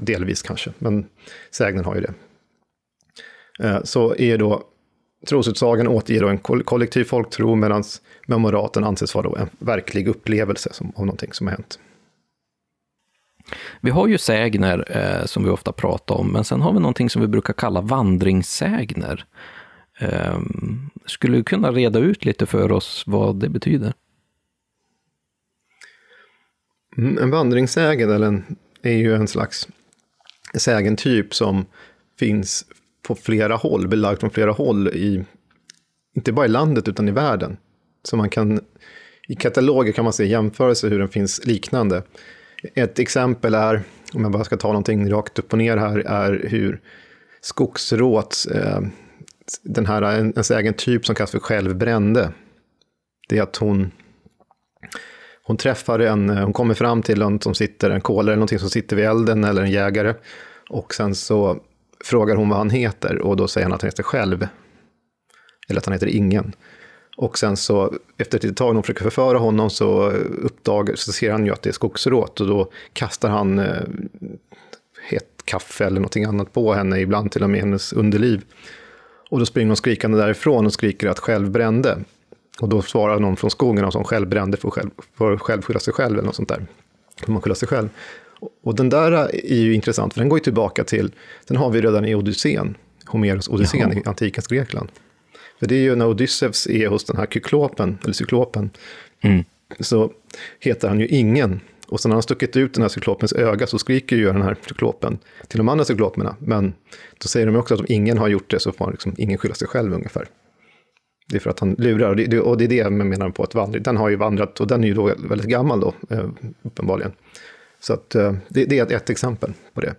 delvis kanske, men sägnen har ju det. Eh, så är då trosutsagan återger då en kollektiv folktro medan memoraten anses vara en verklig upplevelse som, av någonting som har hänt.
Vi har ju sägner eh, som vi ofta pratar om, men sen har vi någonting som vi brukar kalla vandringssägner. Eh, skulle du kunna reda ut lite för oss vad det betyder?
Mm, en vandringssägen eller en, är ju en slags sägentyp som finns på flera håll, belagt från flera håll, i, inte bara i landet utan i världen. Så man kan, i kataloger kan man se jämförelser hur den finns liknande. Ett exempel är, om jag bara ska ta någonting rakt upp och ner här, är hur skogsråt, eh, den här, ens egen typ som kallas för självbrände, det är att hon, hon träffar en, hon kommer fram till en som sitter, en kolare eller någonting som sitter vid elden eller en jägare. Och sen så frågar hon vad han heter och då säger han att han heter själv. Eller att han heter ingen. Och sen så efter ett litet tag när hon försöker förföra honom så, uppdagar, så ser han ju att det är skogsråt och då kastar han eh, hett kaffe eller någonting annat på henne, ibland till och med hennes underliv. Och då springer hon skrikande därifrån och skriker att själv brände. Och då svarar någon från skogen som själv brände för, själv, för själv skylla sig själv eller något sånt där. För man skylla sig själv. Och den där är ju intressant, för den går ju tillbaka till, den har vi redan i Odysseen, Homeros Odysseen i antikens Grekland. För det är ju när Odysseus är hos den här kyklopen, eller cyklopen, mm. så heter han ju ingen. Och sen när han stuckit ut den här cyklopens öga så skriker ju den här cyklopen till de andra cykloperna. Men då säger de också att om ingen har gjort det så får liksom ingen skylla sig själv ungefär. Det är för att han lurar, och det, och det är det jag menar på att vandring, den har ju vandrat, och den är ju då väldigt gammal då, eh, uppenbarligen. Så att, eh, det, det, är ett exempel på det.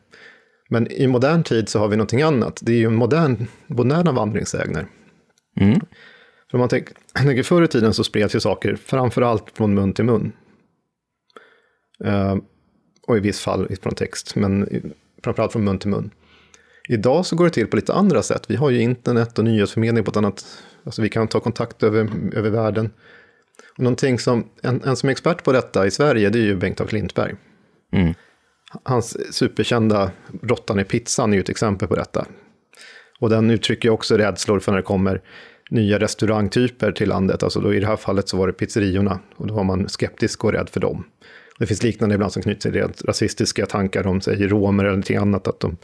Men i modern tid så har vi någonting annat. Det är ju modern, moderna vandringssägner. Mm. För man tänker, förr i tiden så spreds ju saker framför allt från mun till mun. Uh, och i viss fall från text, men framförallt från mun till mun. Idag så går det till på lite andra sätt. Vi har ju internet och nyhetsförmedling på ett annat... Alltså vi kan ta kontakt över, över världen. Och någonting som, en, en som är expert på detta i Sverige, det är ju Bengt af Klintberg. Mm. Hans superkända Råttan i pizzan är ju ett exempel på detta. Och den uttrycker också rädslor för när det kommer nya restaurangtyper till landet. Alltså då i det här fallet så var det pizzeriorna och då var man skeptisk och rädd för dem. Det finns liknande ibland som knyter till rent rasistiska tankar om, sig romer eller någonting annat, att de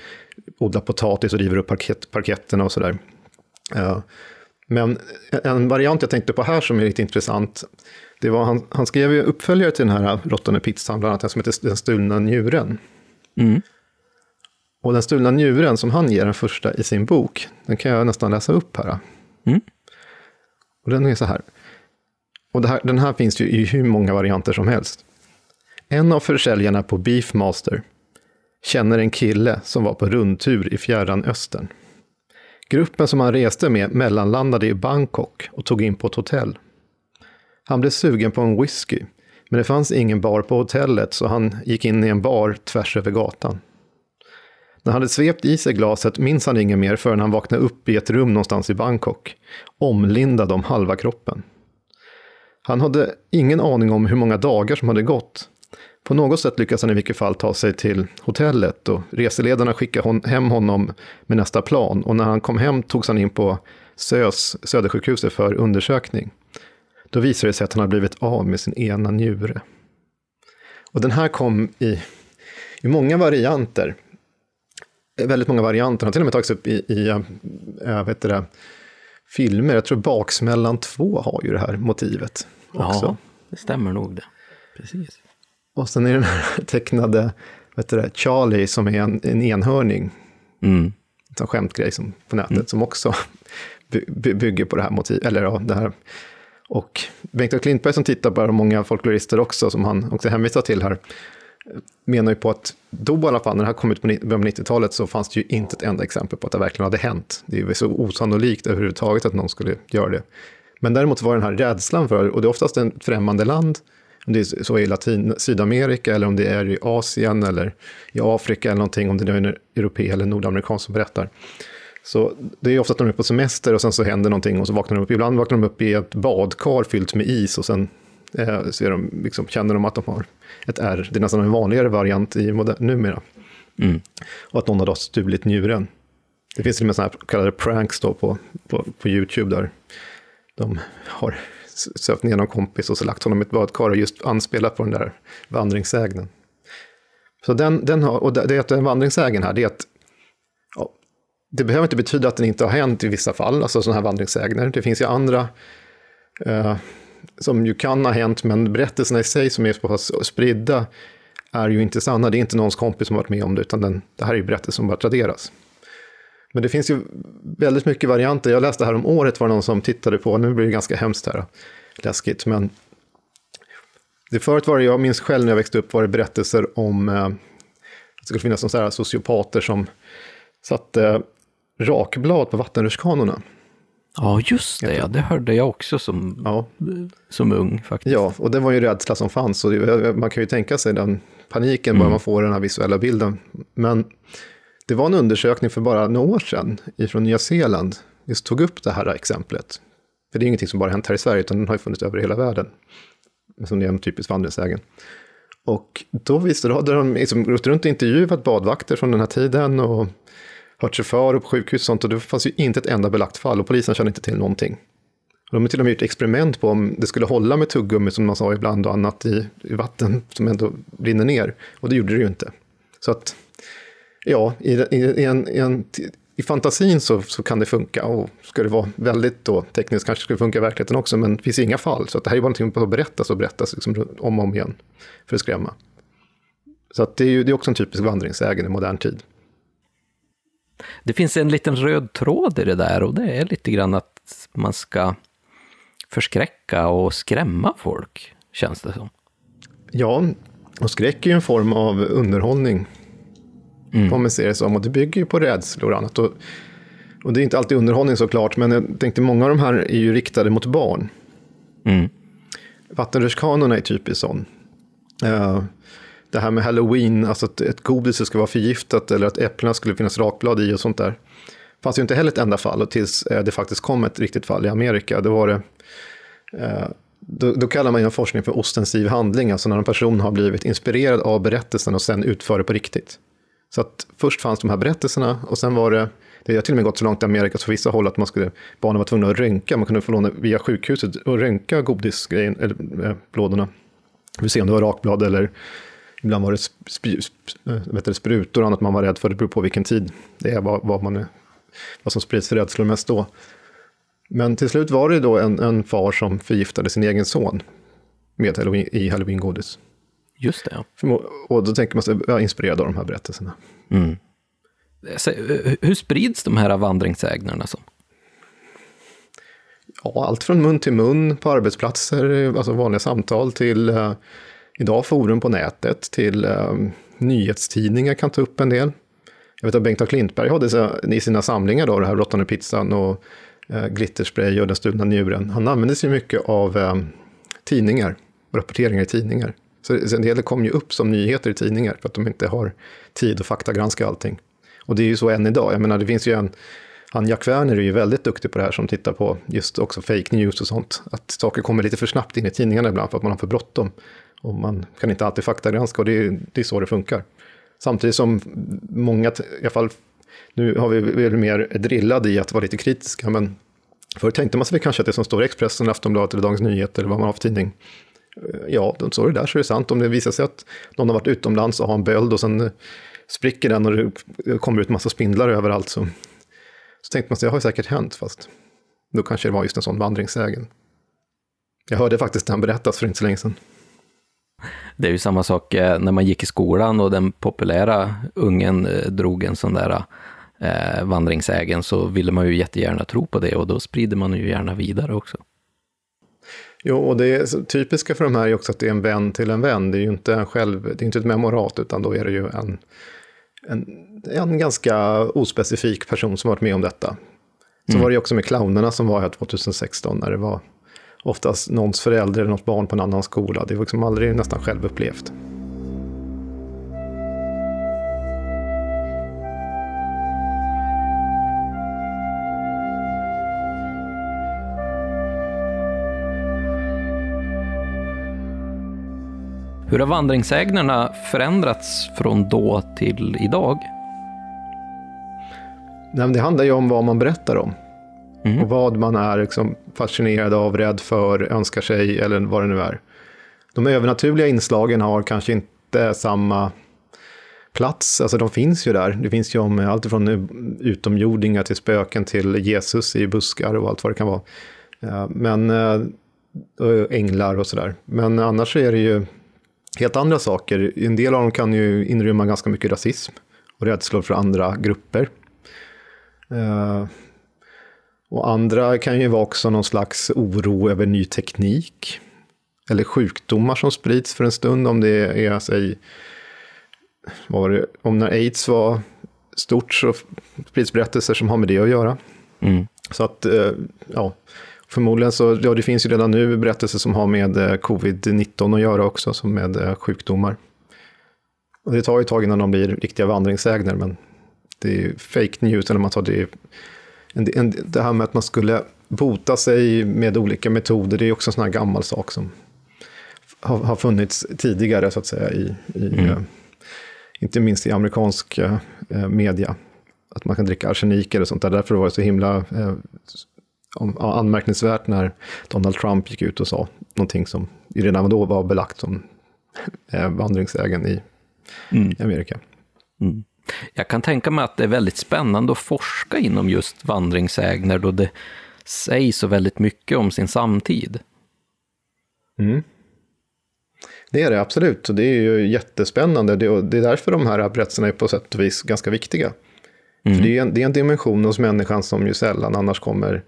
odlar potatis och river upp parkett, parketterna och sådär. Men en variant jag tänkte på här som är lite intressant, det var, han, han skrev ju uppföljare till den här råttan i pizzan, bland annat den som heter Den stulna njuren. Mm. Och den stulna njuren som han ger den första i sin bok, den kan jag nästan läsa upp här. Mm. Och den är så här. Och här, den här finns ju i hur många varianter som helst. En av försäljarna på Beefmaster känner en kille som var på rundtur i fjärran östern. Gruppen som han reste med mellanlandade i Bangkok och tog in på ett hotell. Han blev sugen på en whisky, men det fanns ingen bar på hotellet så han gick in i en bar tvärs över gatan. När han hade svept i sig glaset minns han inget mer förrän han vaknade upp i ett rum någonstans i Bangkok, omlindad om halva kroppen. Han hade ingen aning om hur många dagar som hade gått. På något sätt lyckades han i vilket fall ta sig till hotellet och reseledarna skickade hon, hem honom med nästa plan och när han kom hem togs han in på SÖS, Södersjukhuset, för undersökning. Då visade det sig att han hade blivit av med sin ena njure. Och den här kom i, i många varianter. Väldigt många varianter. Han har till och med tagits upp i, i äh, vet det, filmer. Jag tror Baksmällan 2 har ju det här motivet också.
Ja, det stämmer nog det. Precis.
Och sen är den här tecknade vet du, Charlie som är en, en enhörning.
Mm.
En skämtgrej som, på nätet mm. som också by, bygger på det här motivet. Eller ja, det här. Och Bengt Klintberg som tittar på det, och många folklorister också, som han också hänvisar till här, menar ju på att då i alla fall, när det här kom ut på 90-talet, så fanns det ju inte ett enda exempel på att det verkligen hade hänt. Det är ju så osannolikt överhuvudtaget att någon skulle göra det. Men däremot var den här rädslan för, och det är oftast ett främmande land, om det är så i Latin, Sydamerika eller om det är i Asien eller i Afrika eller någonting, om det är en europé eller nordamerikan som berättar. Så det är ofta att de är på semester och sen så händer någonting och så vaknar de upp. Ibland vaknar de upp i ett badkar fyllt med is och sen eh, ser de, liksom, känner de att de har ett R. Det är nästan en vanligare variant i modern, numera.
Mm.
Och att någon har då stulit njuren. Det finns till och med sådana här kallade pranks då på, på, på YouTube där de har sövt ner någon kompis och så lagt honom i ett badkar och just anspelat på den där vandringssägnen. Så den, den har, och det är att den vandringssägen här, det är att det behöver inte betyda att den inte har hänt i vissa fall, alltså sådana här vandringssägner. Det finns ju andra eh, som ju kan ha hänt, men berättelserna i sig som är så pass spridda är ju inte sanna. Det är inte någons kompis som har varit med om det, utan den, det här är ju berättelser som bara traderas. Men det finns ju väldigt mycket varianter. Jag läste här om året var det någon som tittade på, nu blir det ganska hemskt här, läskigt, men det förut var det, jag minns själv när jag växte upp, var det berättelser om eh, att det skulle finnas någon här sociopater som satte rakblad på vattenrutschkanorna.
Ja, just det, ja, det hörde jag också som,
ja.
som ung faktiskt.
Ja, och det var ju rädsla som fanns. Och man kan ju tänka sig den paniken bara mm. man får den här visuella bilden. Men det var en undersökning för bara några år sedan från Nya Zeeland, just tog upp det här exemplet. För det är ingenting som bara hänt här i Sverige, utan den har ju funnits över hela världen. Som det är en typisk vandringssägen. Och då visste då hade de liksom gått runt och intervjuat badvakter från den här tiden och hört sig för på sjukhus och sånt. Och det fanns ju inte ett enda belagt fall och polisen kände inte till någonting. Och de har till och med gjort experiment på om det skulle hålla med tuggummi som man sa ibland och annat i, i vatten som ändå rinner ner. Och det gjorde det ju inte. Så att ja, i, i, i, en, i, en, i fantasin så, så kan det funka och ska det vara väldigt då, tekniskt kanske skulle funka i verkligheten också, men det finns inga fall. Så att det här är bara någonting som berättas och berättas liksom om och om igen för att skrämma. Så att det, är ju, det är också en typisk vandringsägen i modern tid.
Det finns en liten röd tråd i det där och det är lite grann att man ska förskräcka och skrämma folk, känns det som.
Ja, och skräck är ju en form av underhållning Mm. Om man ser det som. Och det bygger ju på rädslor och annat. Och, och det är inte alltid underhållning såklart, men jag tänkte många av de här är ju riktade mot barn.
Mm.
Vattenrutschkanorna är typiskt sån. Uh, det här med halloween, alltså att ett godis ska vara förgiftat eller att äpplena skulle finnas rakblad i och sånt där. Det fanns ju inte heller ett enda fall, tills eh, det faktiskt kom ett riktigt fall i Amerika. Då var det, eh, då, då, kallar man ju en forskning för ostensiv handling, alltså när en person har blivit inspirerad av berättelsen och sen utför det på riktigt. Så att först fanns de här berättelserna och sen var det, det har till och med gått så långt i Amerika så vissa håll att man skulle, barnen var tvungna att röntga, man kunde få låna via sjukhuset och röntga godisgrejen, eller äh, lådorna. Vi se om det var rakblad eller ibland var det sp sp vet det, sprutor och annat man var rädd för, det beror på vilken tid det är, vad, vad, man är, vad som sprids för rädslor mest då. Men till slut var det då en, en far som förgiftade sin egen son med halloween, i halloween-godis.
Just det. Ja.
Och då tänker man sig, jag är inspirerad av de här berättelserna.
Mm. Så, eh, hur sprids de här vandringssägnerna? Så?
Ja, allt från mun till mun på arbetsplatser, alltså vanliga samtal, till idag forum på nätet, till eh, nyhetstidningar kan ta upp en del. Jag vet att Bengt A. Klintberg hade i sina samlingar då, det här råttande pizzan och eh, glitterspray och den stulna njuren. Han använde sig mycket av eh, tidningar och rapporteringar i tidningar. Så en del kommer ju upp som nyheter i tidningar för att de inte har tid att faktagranska allting. Och det är ju så än idag. Jag menar, det finns ju en, han Jack Werner är ju väldigt duktig på det här som tittar på just också fake news och sånt. Att saker kommer lite för snabbt in i tidningarna ibland för att man har för bråttom. Och man kan inte alltid faktagranska och det är, det är så det funkar. Samtidigt som många, i alla fall nu har vi väl mer drillade i att vara lite kritiska, men förr tänkte man sig kanske att det som står i Expressen, Aftonbladet eller Dagens Nyheter eller vad man har för tidning, eh, ja, då står det där så är det sant. Om det visar sig att någon har varit utomlands och har en böld och sen eh, spricker den och det kommer ut massa spindlar överallt så, så tänkte man sig, det har säkert hänt, fast då kanske det var just en sån vandringssägen. Jag hörde faktiskt den berättas för inte så länge sedan.
Det är ju samma sak eh, när man gick i skolan och den populära ungen drog en sån där eh, vandringsägen så ville man ju jättegärna tro på det och då sprider man ju gärna vidare också.
Jo, och det typiska för de här är också att det är en vän till en vän. Det är ju inte en själv, det är inte ett memorat, utan då är det ju en, en, en ganska ospecifik person som varit med om detta. Så mm. var det ju också med clownerna som var här 2016, när det var oftast någons förälder eller något barn på en annan skola. Det var liksom aldrig nästan självupplevt.
Hur har vandringsägnerna förändrats från då till idag?
det handlar ju om vad man berättar om. Mm. Och vad man är liksom fascinerad av, rädd för, önskar sig eller vad det nu är. De övernaturliga inslagen har kanske inte samma plats, alltså de finns ju där. Det finns ju om allt från utomjordingar till spöken till Jesus i buskar och allt vad det kan vara. Eh, men eh, änglar och sådär. Men annars är det ju helt andra saker. En del av dem kan ju inrymma ganska mycket rasism och rädslor för andra grupper. Eh, och andra kan ju vara också någon slags oro över ny teknik. Eller sjukdomar som sprids för en stund, om det är, säg, det, om när aids var stort så sprids berättelser som har med det att göra. Mm. Så att, uh, ja, Förmodligen så, ja det finns ju redan nu berättelser som har med eh, covid-19 att göra också, som med eh, sjukdomar. Och det tar ju ett tag innan de blir riktiga vandringsägner, men det är fake news, eller man tar det, en, en, det här med att man skulle bota sig med olika metoder, det är också en sån här gammal sak som har, har funnits tidigare, så att säga, i, i mm. uh, inte minst i amerikansk uh, media. Att man kan dricka arsenik eller sånt där, därför var det så himla uh, anmärkningsvärt när Donald Trump gick ut och sa någonting som redan då var belagt som eh, vandringsägen i mm. Amerika. Mm.
Jag kan tänka mig att det är väldigt spännande att forska inom just vandringsägner då det sägs så väldigt mycket om sin samtid. Mm.
Det är det absolut, och det är ju jättespännande. Det, är därför de här berättelserna är på sätt och vis ganska viktiga. Mm. För det är, en, det är en dimension hos människan som ju sällan annars kommer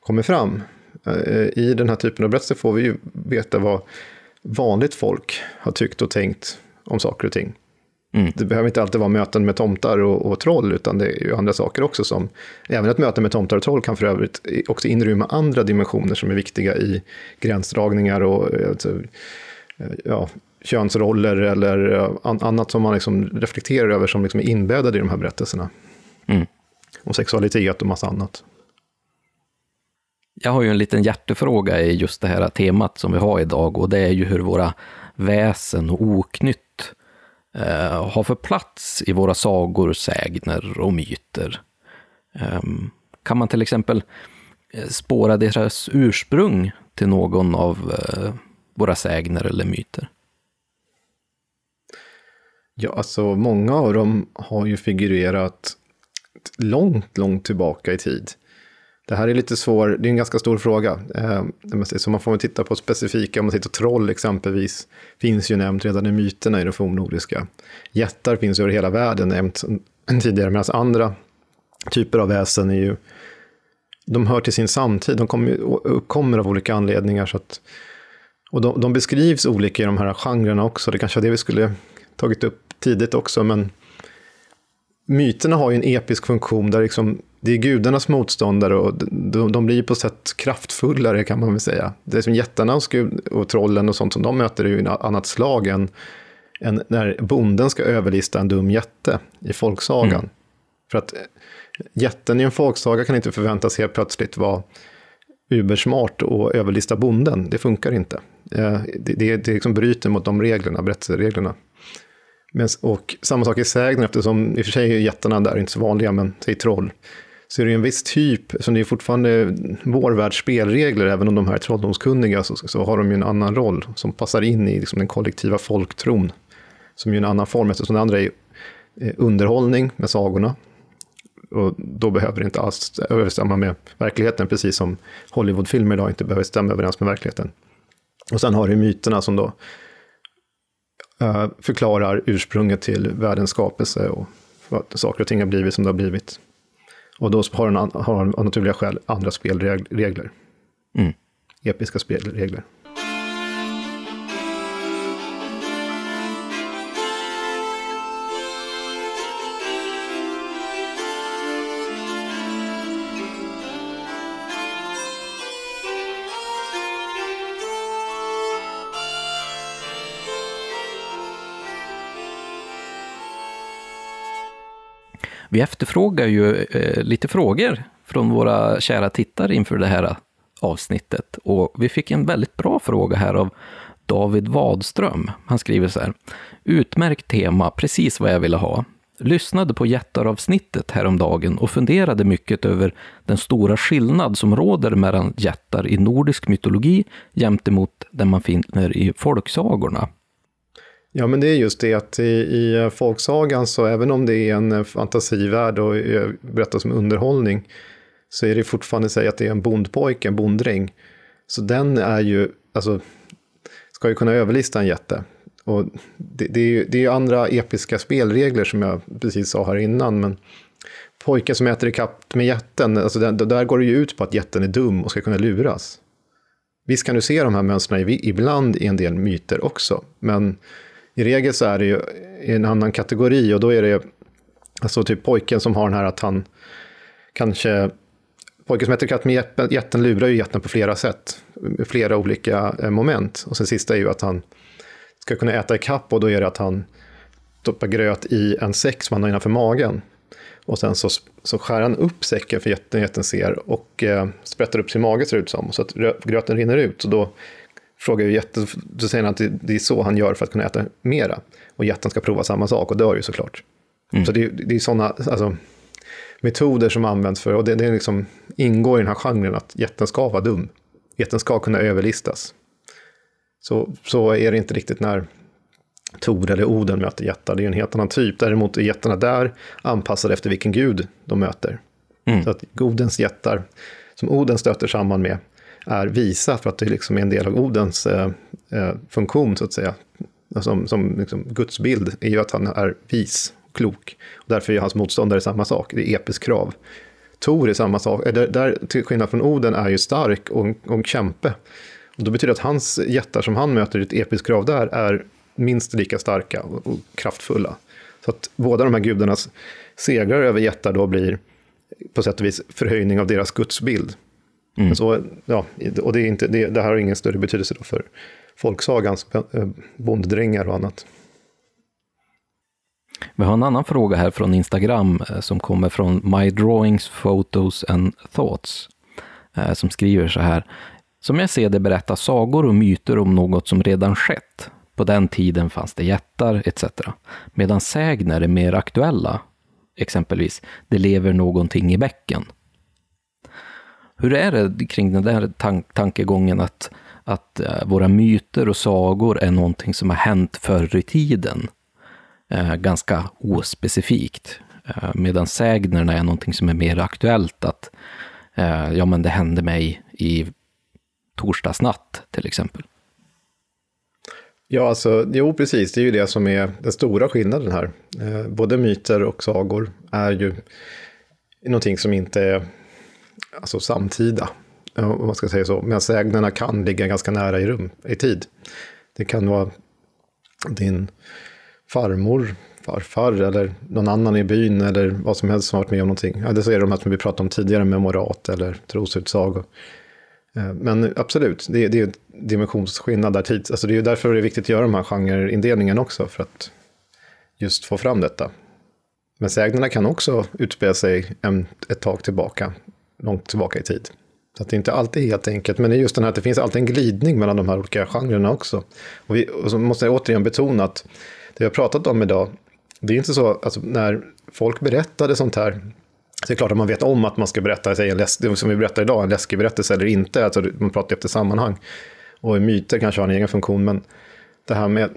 kommer fram. Eh, I den här typen av berättelser får vi ju veta vad vanligt folk har tyckt och tänkt om saker och ting. Mm. Det behöver inte alltid vara möten med tomtar och, och, troll, utan det är ju andra saker också som, även ett möte med tomtar och troll kan för övrigt också inrymma andra dimensioner som är viktiga i gränsdragningar och eh, alltså, eh, ja, könsroller eller annat som man liksom reflekterar över som liksom är inbäddade i de här berättelserna. Mm. Om sexualitet och massa annat.
Jag har ju en liten hjärtefråga i just det här temat som vi har idag och det är ju hur våra väsen och oknytt eh, har för plats i våra sagor, sägner och myter. Eh, kan man till exempel eh, spåra deras ursprung till någon av eh, våra sägner eller myter?
Ja, alltså många av dem har ju figurerat långt, långt tillbaka i tid. Det här är lite svår, det är en ganska stor fråga. Eh, så man får väl titta på specifika, om man tittar på troll exempelvis, finns ju nämnt redan i myterna i det fornnordiska. Jättar finns över hela världen nämnt tidigare, medan andra typer av väsen är ju, de hör till sin samtid, de kommer, av olika anledningar. Så att, och de, de beskrivs olika i de här genrerna också, det kanske är det vi skulle tagit upp tidigt också, men myterna har ju en episk funktion där liksom det är gudarnas motståndare och de, de blir på sätt kraftfullare kan man väl säga. Det är som jättarna och, och trollen och sånt som de möter är ju ett annat slag än, än när bonden ska överlista en dum jätte i folksagan. Mm. För att jätten i en folksaga kan inte förväntas helt plötsligt vara ubersmart och överlista bonden. Det funkar inte. Eh, det, det, det liksom bryter mot de reglerna, berättelsereglerna. Men, och samma sak i sägnen, eftersom i och för sig är jättarna där inte så vanliga, men säg troll. Så är det en viss typ, som det är fortfarande vår världs spelregler, även om de här är trolldomskunniga, så, så har de ju en annan roll som passar in i liksom, den kollektiva folktron. Som ju är en annan form, eftersom det andra är eh, underhållning med sagorna. Och då behöver det inte alls överensstämma med verkligheten, precis som Hollywoodfilmer idag inte behöver stämma överens med verkligheten. Och sen har du myterna som då eh, förklarar ursprunget till världens skapelse och att saker och ting har blivit som det har blivit. Och då har den har av naturliga skäl andra spelregler. Mm. Episka spelregler.
Vi efterfrågar ju eh, lite frågor från våra kära tittare inför det här avsnittet. Och vi fick en väldigt bra fråga här av David Wadström. Han skriver så här. Utmärkt tema, precis vad jag ville ha. Lyssnade på jättaravsnittet häromdagen och funderade mycket över den stora skillnad som råder mellan jättar i nordisk mytologi jämte mot den man finner i folksagorna.
Ja, men det är just det att i, i eh, folksagan, så även om det är en eh, fantasivärld och eh, berättas som underhållning, så är det fortfarande så att det är en bondpojke, en bonddräng. Så den är ju, alltså, ska ju kunna överlista en jätte. Och det, det, är ju, det är andra episka spelregler som jag precis sa här innan, men pojken som äter ikapp med jätten, alltså där, där går det ju ut på att jätten är dum och ska kunna luras. Visst kan du se de här mönstren ibland i en del myter också, men i regel så är det ju en annan kategori och då är det alltså typ pojken som har den här att han kanske Pojken som äter katt med jätten lurar ju jätten på flera sätt, flera olika eh, moment. Och sen sista är ju att han ska kunna äta ikapp och då är det att han stoppar gröt i en säck som han har innanför magen. Och sen så, så skär han upp säcken för jätten, jätten ser och eh, sprättar upp sin mage ser det ut som, så att gröten rinner ut. Och då frågar ju jätten, då säger han att det, det, är så han gör för att kunna äta mera. Och jätten ska prova samma sak och dör ju såklart. Mm. Så det, det är sådana alltså, metoder som används för, och det, det liksom ingår i den här genren att jätten ska vara dum. Jätten ska kunna överlistas. Så, så är det inte riktigt när Tor eller Oden möter jättar, det är en helt annan typ. Däremot är jättarna där anpassade efter vilken gud de möter. Mm. Så att Godens jättar, som Oden stöter samman med, är visa för att det liksom är en del av Odens eh, eh funktion, så att säga. Som, som liksom gudsbild är ju att han är vis, klok. Och därför är hans motståndare samma sak, det är episkt krav. Tor är samma sak, eh, där, där, till skillnad från Oden är ju stark och, och kämpe. Och då betyder det att hans jättar som han möter i ett episkt krav där är minst lika starka och, och kraftfulla. Så att båda de här gudarnas segrar över jättar då blir på sätt och vis förhöjning av deras gudsbild. Mm. Så, ja, och det, är inte, det, det här har ingen större betydelse för folksagans eh, bonddrängar och annat.
Vi har en annan fråga här från Instagram eh, som kommer från My Drawings, Photos and Thoughts. Eh, som skriver så här. Som jag ser det berättar sagor och myter om något som redan skett. På den tiden fanns det jättar etc. Medan sägner är mer aktuella. Exempelvis, det lever någonting i bäcken. Hur är det kring den där tank tankegången att, att eh, våra myter och sagor är någonting som har hänt förr i tiden? Eh, ganska ospecifikt. Eh, medan sägnerna är någonting som är mer aktuellt. Att eh, ja, men det hände mig i torsdagsnatt till exempel.
Ja, alltså, jo, precis. Det är ju det som är den stora skillnaden här. Eh, både myter och sagor är ju någonting som inte är alltså samtida, om man ska säga så. Medan sägnerna kan ligga ganska nära i rum, i tid. Det kan vara din farmor farfar eller någon annan i byn eller vad som helst som varit med om någonting. Ja, det så är det de här som vi pratade om tidigare, memorat eller trosutsagor. Eh, men absolut, det är, det är dimensionsskillnad där tid. Alltså det är därför det är viktigt att göra de här genreindelningen också, för att just få fram detta. Men sägnerna kan också utspela sig en, ett tag tillbaka, långt tillbaka i tid. Så det är inte alltid helt enkelt, men det är just den här att det finns alltid en glidning mellan de här olika genrerna också. Och, vi, och så måste jag återigen betona att det vi har pratat om idag, det är inte så, alltså när folk berättade sånt här, så det är klart att man vet om att man ska berätta, säg en läsk, som vi berättar idag, en läskig berättelse eller inte, alltså man pratar efter sammanhang. Och myter kanske har en egen funktion, men det här med,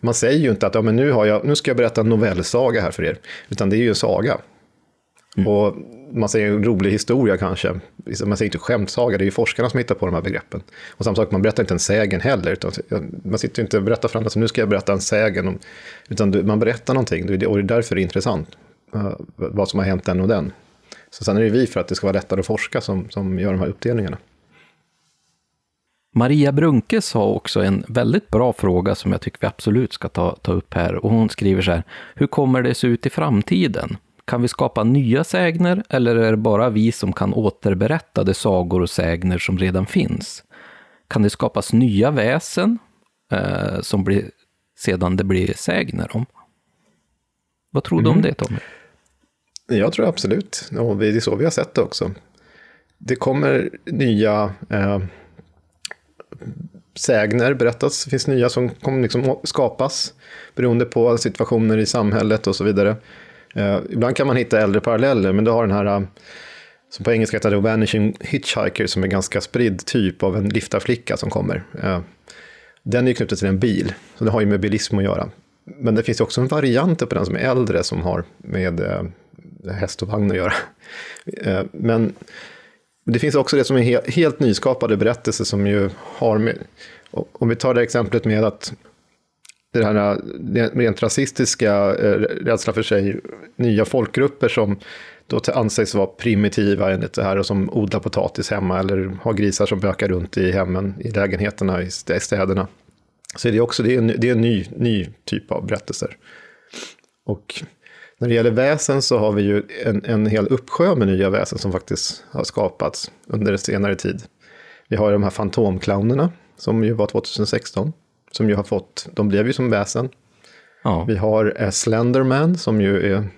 man säger ju inte att ja, men nu, har jag, nu ska jag berätta en novellsaga här för er, utan det är ju en saga. Mm. Och man säger en rolig historia kanske. Man säger inte skämtsaga, det är ju forskarna som hittar på de här begreppen. Och samma sak, man berättar inte en sägen heller. Utan man sitter inte och berättar för andra, så nu ska jag berätta en sägen. Utan man berättar någonting, och det är därför det är intressant. Eh, vad som har hänt den och den. Så sen är det vi för att det ska vara lättare att forska som, som gör de här uppdelningarna.
Maria Brunkes har också en väldigt bra fråga som jag tycker vi absolut ska ta, ta upp här. Och hon skriver så här, hur kommer det se ut i framtiden? Kan vi skapa nya sägner eller är det bara vi som kan återberätta de sagor och sägner som redan finns? Kan det skapas nya väsen eh, som blir, sedan det blir sägner om? Vad tror du om mm. det Tommy?
Jag tror absolut, och det är så vi har sett det också. Det kommer nya eh, sägner berättas, det finns nya som kommer liksom skapas beroende på situationer i samhället och så vidare. Eh, ibland kan man hitta äldre paralleller, men du har den här, eh, som på engelska heter det Vanishing Hitchhiker, som är en ganska spridd typ av en liftarflicka som kommer. Eh, den är knuten till en bil, så det har ju med bilism att göra. Men det finns också en variant på den som är äldre, som har med eh, häst och vagn att göra. Eh, men det finns också det som är helt, helt nyskapade berättelser som ju har med, om vi tar det exemplet med att det här eh, rent rasistiska eh, rädsla för sig, nya folkgrupper som då anses vara primitiva enligt det här och som odlar potatis hemma eller har grisar som bökar runt i hemmen, i lägenheterna i städerna. Så det är också det är en, det är en ny, ny typ av berättelser. Och när det gäller väsen så har vi ju en, en hel uppsjö med nya väsen som faktiskt har skapats under senare tid. Vi har de här fantomclownerna som ju var 2016 som ju har fått, de blev ju som väsen. Ja. Vi har eh, Slenderman som ju är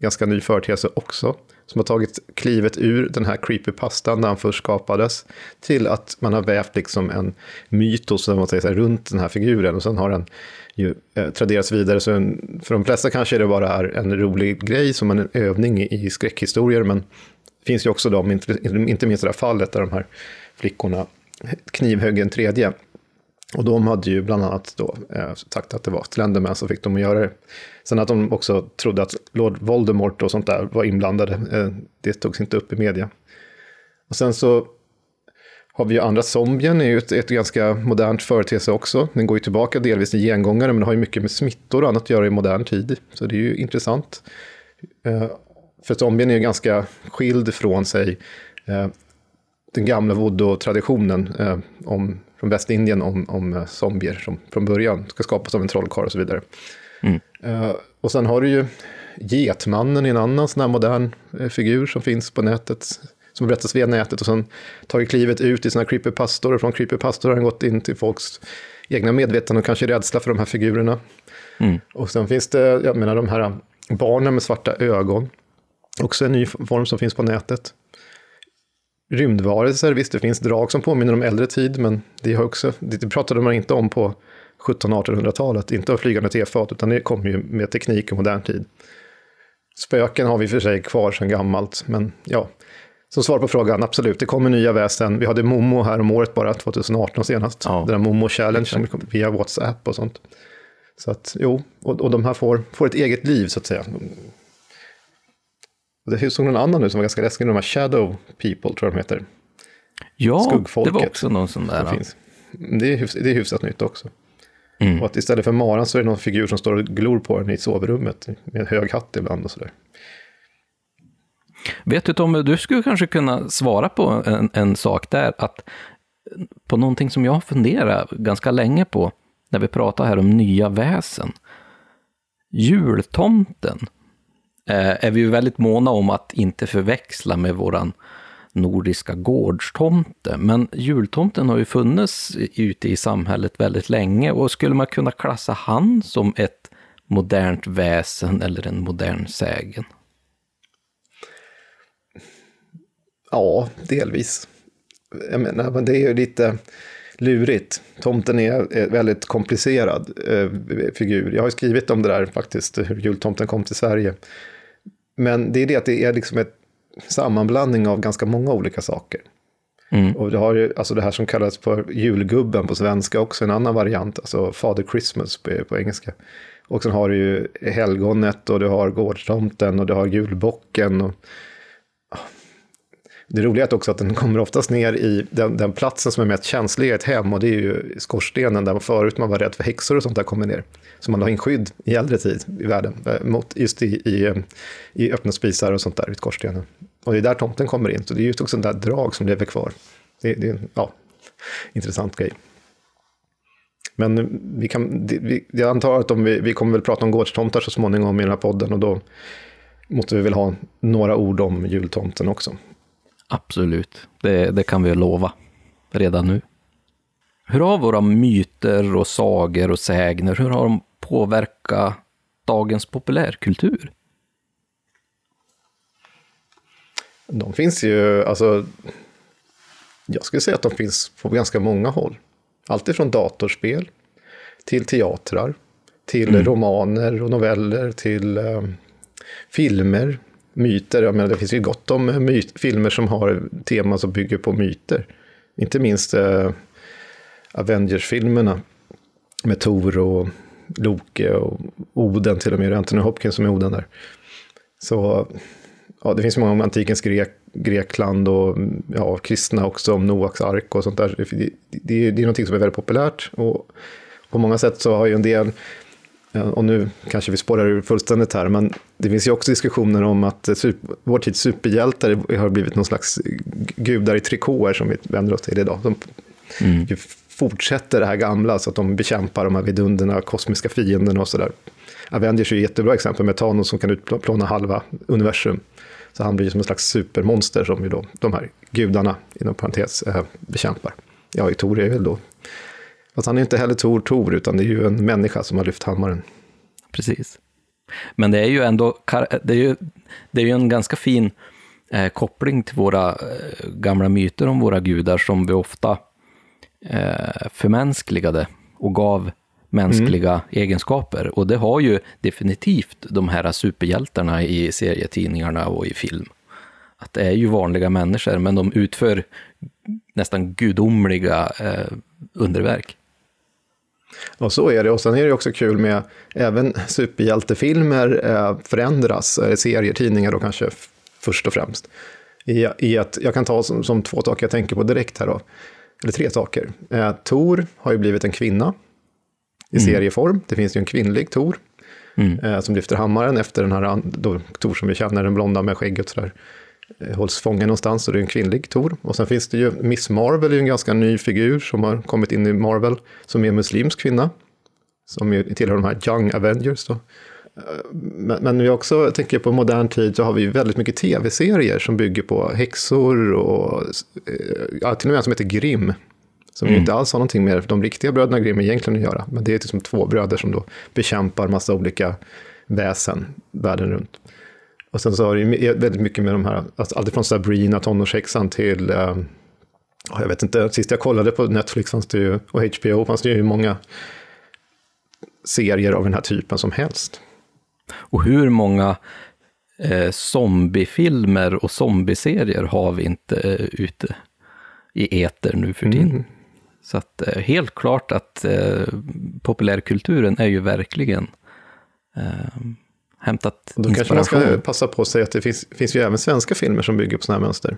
ganska ny företeelse också. Som har tagit klivet ur den här creepypastan när han först skapades. Till att man har vävt liksom en mytos man säger här, runt den här figuren. Och sen har den ju eh, traderats vidare. Så en, för de flesta kanske det bara är en rolig grej som en övning i, i skräckhistorier. Men det finns ju också de, inte, inte minst det här fallet där de här flickorna knivhögg en tredje. Och de hade ju bland annat då eh, sagt att det var Slenderman som fick dem att göra det. Sen att de också trodde att Lord Voldemort och sånt där var inblandade, eh, det togs inte upp i media. Och sen så har vi ju andra zombien, är ju ett, ett ganska modernt företeelse också. Den går ju tillbaka delvis i gengångare, men har ju mycket med smittor och annat att göra i modern tid. Så det är ju intressant. Eh, för zombien är ju ganska skild från sig eh, den gamla voodoo-traditionen eh, om från Västindien om, om eh, zombier som från början ska skapas av en trollkarl och så vidare. Mm. Uh, och sen har du ju Getmannen, en annan sån här modern uh, figur som finns på nätet. Som berättas via nätet och sen tagit klivet ut i såna creepypastor. Och från creepypastor har den gått in till folks egna medvetande och kanske rädsla för de här figurerna. Mm. Och sen finns det, jag menar de här barnen med svarta ögon. Också en ny form som finns på nätet rymdvarelser, visst det finns drag som påminner om äldre tid, men det, har också, det pratade man inte om på 1700-1800-talet, inte av flygande tefat, utan det kom ju med teknik och modern tid. Spöken har vi för sig kvar sedan gammalt, men ja, som svar på frågan, absolut, det kommer nya väsen. Vi hade Momo här om året bara, 2018 senast. Ja. Den där Momo Challenge som kom via WhatsApp och sånt. Så att, jo, och, och de här får, får ett eget liv så att säga. Det såg någon annan nu som var ganska läskig, de här Shadow People tror jag de heter.
Ja, det var också någon sån där.
Finns. Det, är hyfsat, det är hyfsat nytt också. Mm. Och att istället för maran så är det någon figur som står och glor på den i sovrummet med en hög hatt ibland och sådär.
Vet du Tommy, du skulle kanske kunna svara på en, en sak där, att på någonting som jag har funderat ganska länge på, när vi pratar här om nya väsen. Jultomten Eh, är vi ju väldigt måna om att inte förväxla med våran nordiska gårdstomte. Men jultomten har ju funnits ute i samhället väldigt länge och skulle man kunna klassa han som ett modernt väsen eller en modern sägen?
Ja, delvis. Jag menar, men det är ju lite lurigt. Tomten är en väldigt komplicerad eh, figur. Jag har skrivit om det där faktiskt, hur jultomten kom till Sverige. Men det är det att det är liksom ett sammanblandning av ganska många olika saker. Mm. Och det har ju, alltså det här som kallas för julgubben på svenska, också en annan variant, alltså Father Christmas på, på engelska. Och sen har du ju helgonet och du har gårdstomten och du har julbocken. Och, det roliga är också att den kommer oftast ner i den, den, platsen som är mest känslig i ett hem och det är ju skorstenen där man förut man var rädd för häxor och sånt där kommer ner. Så man la in skydd i äldre tid i världen, eh, mot, just i, i, eh, i öppna spisar och sånt där i skorstenen. Och det är där tomten kommer in, så det är just också där drag som lever kvar. Det, det är en ja, intressant grej. Men eh, vi kan, vi, jag antar att om vi, vi kommer väl prata om gårdstomtar så småningom i den här podden och då måste vi väl ha några ord om jultomten också.
Absolut, det, det kan vi lova redan nu. Hur har våra myter och sagor och sägner, hur har de påverkat dagens populärkultur?
De finns ju, alltså, jag skulle säga att de finns på ganska många håll. Alltifrån datorspel till teatrar, till mm. romaner och noveller, till um, filmer, myter. Jag menar, det finns ju gott om myt, filmer som har teman som bygger på myter. Inte minst uh, Avengers-filmerna med Tor och Loke och Oden till och med, Anthony Hopkins som är Oden där. Så ja, det finns många om antikens Grek, Grekland och ja, kristna också, om Noaks ark och sånt där. Det, det, det, det är någonting som är väldigt populärt och på många sätt så har ju en del, och nu kanske vi spårar ur fullständigt här, men det finns ju också diskussioner om att vår tids superhjältar har blivit någon slags gudar i trikåer som vi vänder oss till idag. De mm. fortsätter det här gamla så att de bekämpar de här vidunderna, kosmiska fienderna och sådär. Avengers är ett jättebra exempel med Thanos som kan utplåna halva universum. Så han blir som en slags supermonster som ju då de här gudarna, inom parentes, eh, bekämpar. Ja, Tor är väl då... Fast han är inte heller Tor Tor, utan det är ju en människa som har lyft hammaren.
Precis. Men det är ju ändå det är ju, det är ju en ganska fin eh, koppling till våra eh, gamla myter om våra gudar som vi ofta eh, förmänskligade och gav mänskliga mm. egenskaper. Och det har ju definitivt de här superhjältarna i serietidningarna och i film. Att det är ju vanliga människor, men de utför nästan gudomliga eh, underverk.
Och så är det. Och sen är det också kul med även superhjältefilmer eh, förändras, eh, serier, tidningar då kanske först och främst. I, i att, jag kan ta som, som, två saker jag tänker på direkt här då, eller tre saker. Eh, Tor har ju blivit en kvinna i mm. serieform. Det finns ju en kvinnlig Tor mm. eh, som lyfter hammaren efter den här då, Tor som vi känner, den blonda med skägget sådär. Eh, hålls fången någonstans och det är en kvinnlig Tor. Och sen finns det ju Miss Marvel, är en ganska ny figur som har kommit in i Marvel, som är en muslimsk kvinna. Som ju tillhör de här Young Avengers då. Eh, men, men vi också tänker på modern tid så har vi väldigt mycket tv-serier som bygger på häxor och eh, ja, till och med en som heter Grimm som mm. inte alls har någonting med de riktiga bröderna Grimm egentligen att göra. Men det är liksom två bröder som då bekämpar massa olika väsen världen runt. Och sen så har det väldigt mycket med de här, alltså allt från Sabrina, tonårshäxan till, eh, jag vet inte, sist jag kollade på Netflix fanns det ju, och HBO fanns det ju många serier av den här typen som helst.
Och hur många eh, zombiefilmer och zombieserier har vi inte eh, ute i eter nu för tiden? Mm. Så att eh, helt klart att eh, populärkulturen är ju verkligen eh, hämtat
Då kanske man ska passa på att säga att det finns, finns ju även svenska filmer som bygger på sådana här mönster.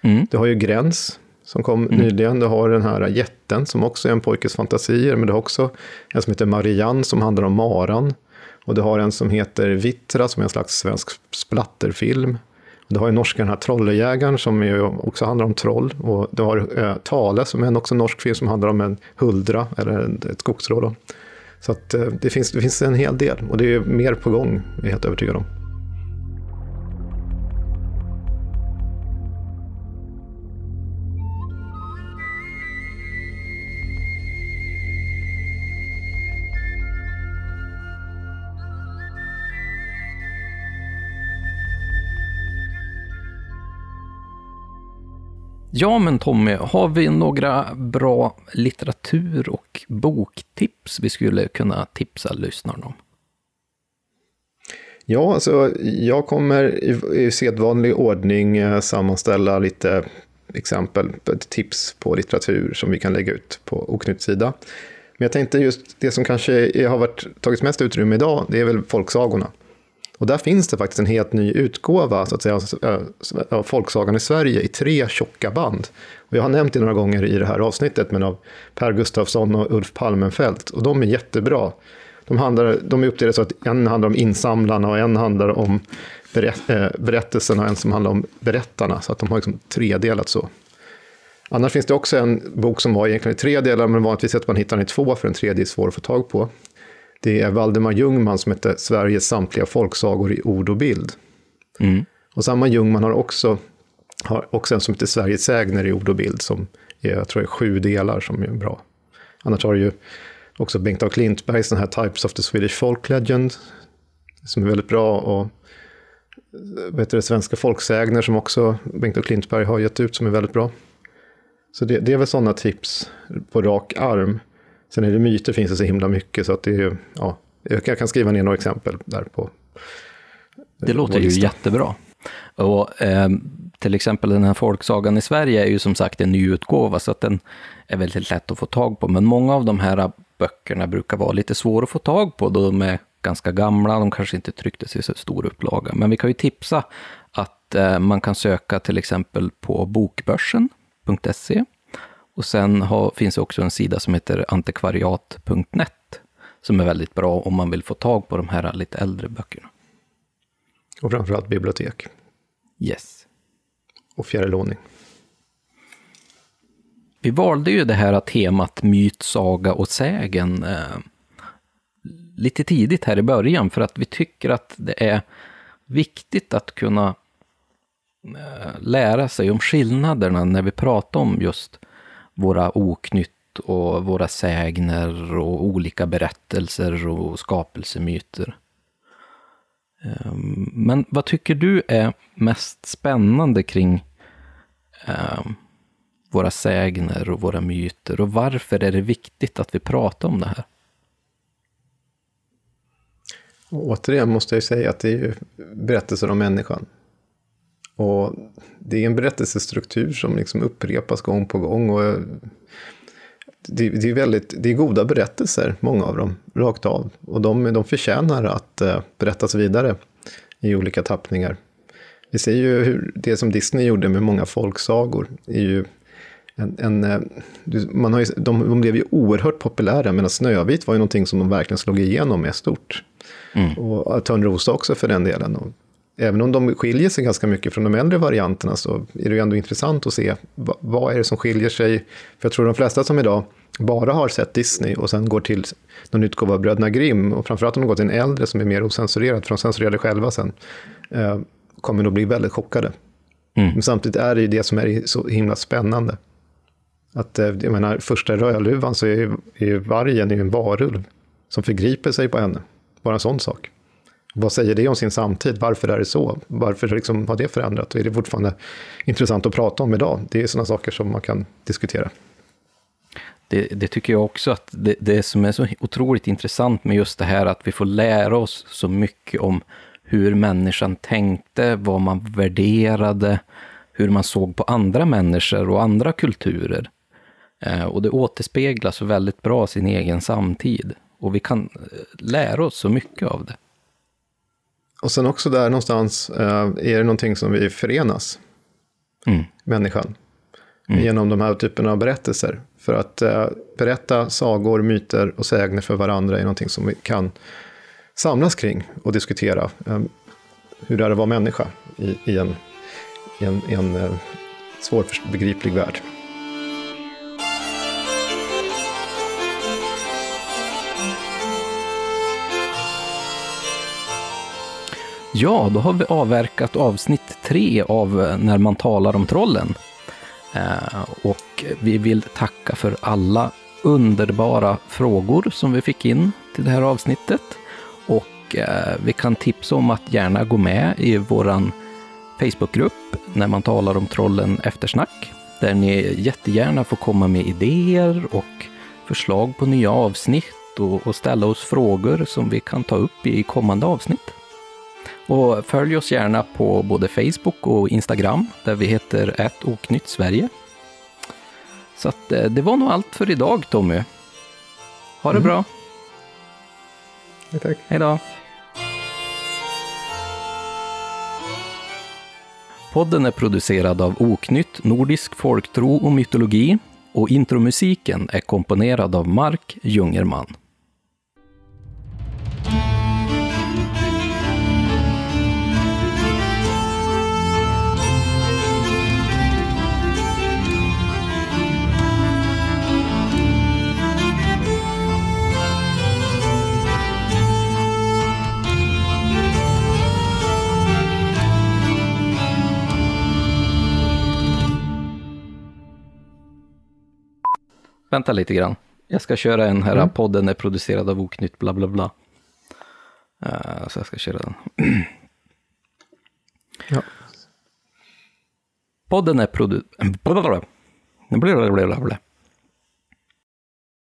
Mm. Du har ju Gräns som kom mm. nyligen. Du har den här Jätten som också är en pojkes fantasier. Men du har också en som heter Marianne som handlar om maran. Och du har en som heter Vittra som är en slags svensk splatterfilm. Du har ju norska den här Trollejägaren som ju också handlar om troll. Och du har eh, Tale som är en också norsk film som handlar om en huldra, eller ett skogstroll. Så att, eh, det, finns, det finns en hel del och det är mer på gång, är jag helt övertygad om.
Ja, men Tommy, har vi några bra litteratur och boktips vi skulle kunna tipsa lyssnarna om?
Ja, alltså, jag kommer i, i sedvanlig ordning eh, sammanställa lite exempel, tips på litteratur som vi kan lägga ut på Oknytts sida. Men jag tänkte just det som kanske har varit, tagits mest utrymme idag, det är väl folksagorna. Och där finns det faktiskt en helt ny utgåva så att säga, eh, av Folksagan i Sverige i tre tjocka band. Och jag har nämnt det några gånger i det här avsnittet, men av Per Gustafsson och Ulf Palmenfelt. Och de är jättebra. De, handlar, de är uppdelade så att en handlar om insamlarna och en handlar om berätt, eh, berättelserna och en som handlar om berättarna. Så att de har liksom tredelat så. Annars finns det också en bok som var egentligen i tre delar, men vanligtvis att man hittar den i två, för en tredje är svår att få tag på. Det är Valdemar Ljungman som heter Sveriges samtliga folksagor i ord och bild. Mm. Och samma Ljungman har också, har också en som heter Sveriges sägner i ord och bild, som är, jag tror är sju delar som är bra. Annars har du ju också Bengt af Klintbergs den här Types of the Swedish Folk Legend, som är väldigt bra. Och vet du, Svenska folksägner som också Bengt af Klintberg har gett ut som är väldigt bra. Så det, det är väl sådana tips på rak arm. Sen är det myter finns det så himla mycket så att det är, ja, jag kan skriva ner några exempel där på.
Det låter ju jättebra. Och eh, till exempel den här folksagan i Sverige är ju som sagt en nyutgåva så att den är väldigt lätt att få tag på. Men många av de här böckerna brukar vara lite svåra att få tag på då de är ganska gamla, de kanske inte trycktes i så stor upplaga. Men vi kan ju tipsa att eh, man kan söka till exempel på bokbörsen.se och sen har, finns det också en sida som heter antikvariat.net som är väldigt bra om man vill få tag på de här lite äldre böckerna.
Och framförallt bibliotek.
Yes.
Och fjärrlåning.
Vi valde ju det här temat myt, saga och sägen eh, lite tidigt här i början för att vi tycker att det är viktigt att kunna eh, lära sig om skillnaderna när vi pratar om just våra oknytt och våra sägner och olika berättelser och skapelsemyter. Ehm, men vad tycker du är mest spännande kring ehm, våra sägner och våra myter och varför är det viktigt att vi pratar om det här?
Och återigen måste jag säga att det är berättelser om människan. Och det är en berättelsestruktur som liksom upprepas gång på gång. Och det, det, är väldigt, det är goda berättelser, många av dem, rakt av. Och de, de förtjänar att uh, berättas vidare i olika tappningar. Vi ser ju hur det som Disney gjorde med många folksagor är ju en, en, eh, man har ju, de, de blev ju oerhört populära, medan Snövit var ju någonting som de verkligen slog igenom med stort. Mm. Och Törnrosa också för den delen. Och även om de skiljer sig ganska mycket från de äldre varianterna så är det ju ändå intressant att se vad, är det som skiljer sig. För jag tror de flesta som idag bara har sett Disney och sen går till någon utgåva av Bröderna Grimm och framförallt om de går till en äldre som är mer osensurerad, för de censurerade själva sen, eh, kommer nog bli väldigt chockade. Mm. Men samtidigt är det ju det som är så himla spännande. Att, eh, jag menar, första Rödluvan så är ju, är ju vargen är en varulv som förgriper sig på henne. Bara en sån sak. Vad säger det om sin samtid? Varför är det så? Varför liksom har det förändrat? Och är det fortfarande intressant att prata om idag? Det är sådana saker som man kan diskutera.
Det, det tycker jag också att det, det som är så otroligt intressant med just det här att vi får lära oss så mycket om hur människan tänkte, vad man värderade, hur man såg på andra människor och andra kulturer. Eh, och det återspeglas väldigt bra sin egen samtid. Och vi kan eh, lära oss så mycket av det.
Och sen också där någonstans eh, är det någonting som vi förenas, mm. människan, mm. genom de här typerna av berättelser. För att eh, berätta sagor, myter och sägner för varandra är någonting som vi kan samlas kring och diskutera. Eh, hur det är att vara människa i, i en, i en, i en eh, svårbegriplig värld.
Ja, då har vi avverkat avsnitt tre av eh, När man talar om trollen. Eh, och vi vill tacka för alla underbara frågor som vi fick in till det här avsnittet. Och eh, vi kan tipsa om att gärna gå med i våran Facebookgrupp när man talar om trollen eftersnack. Där ni jättegärna får komma med idéer och förslag på nya avsnitt och ställa oss frågor som vi kan ta upp i kommande avsnitt. Och följ oss gärna på både Facebook och Instagram där vi heter ett Sverige. Så att, eh, det var nog allt för idag Tommy. Ha det
Mm.
bra.
Ja, tack.
Hej då. Podden är producerad av Oknytt, Nordisk folktro och mytologi och intromusiken är komponerad av Mark Jungerman. Vänta lite grann. Jag ska köra en här, podden är producerad av Oknytt, bla bla bla. Eh, så jag ska köra den.
Ja.
Podden är produ... Blablabla. Blablabla.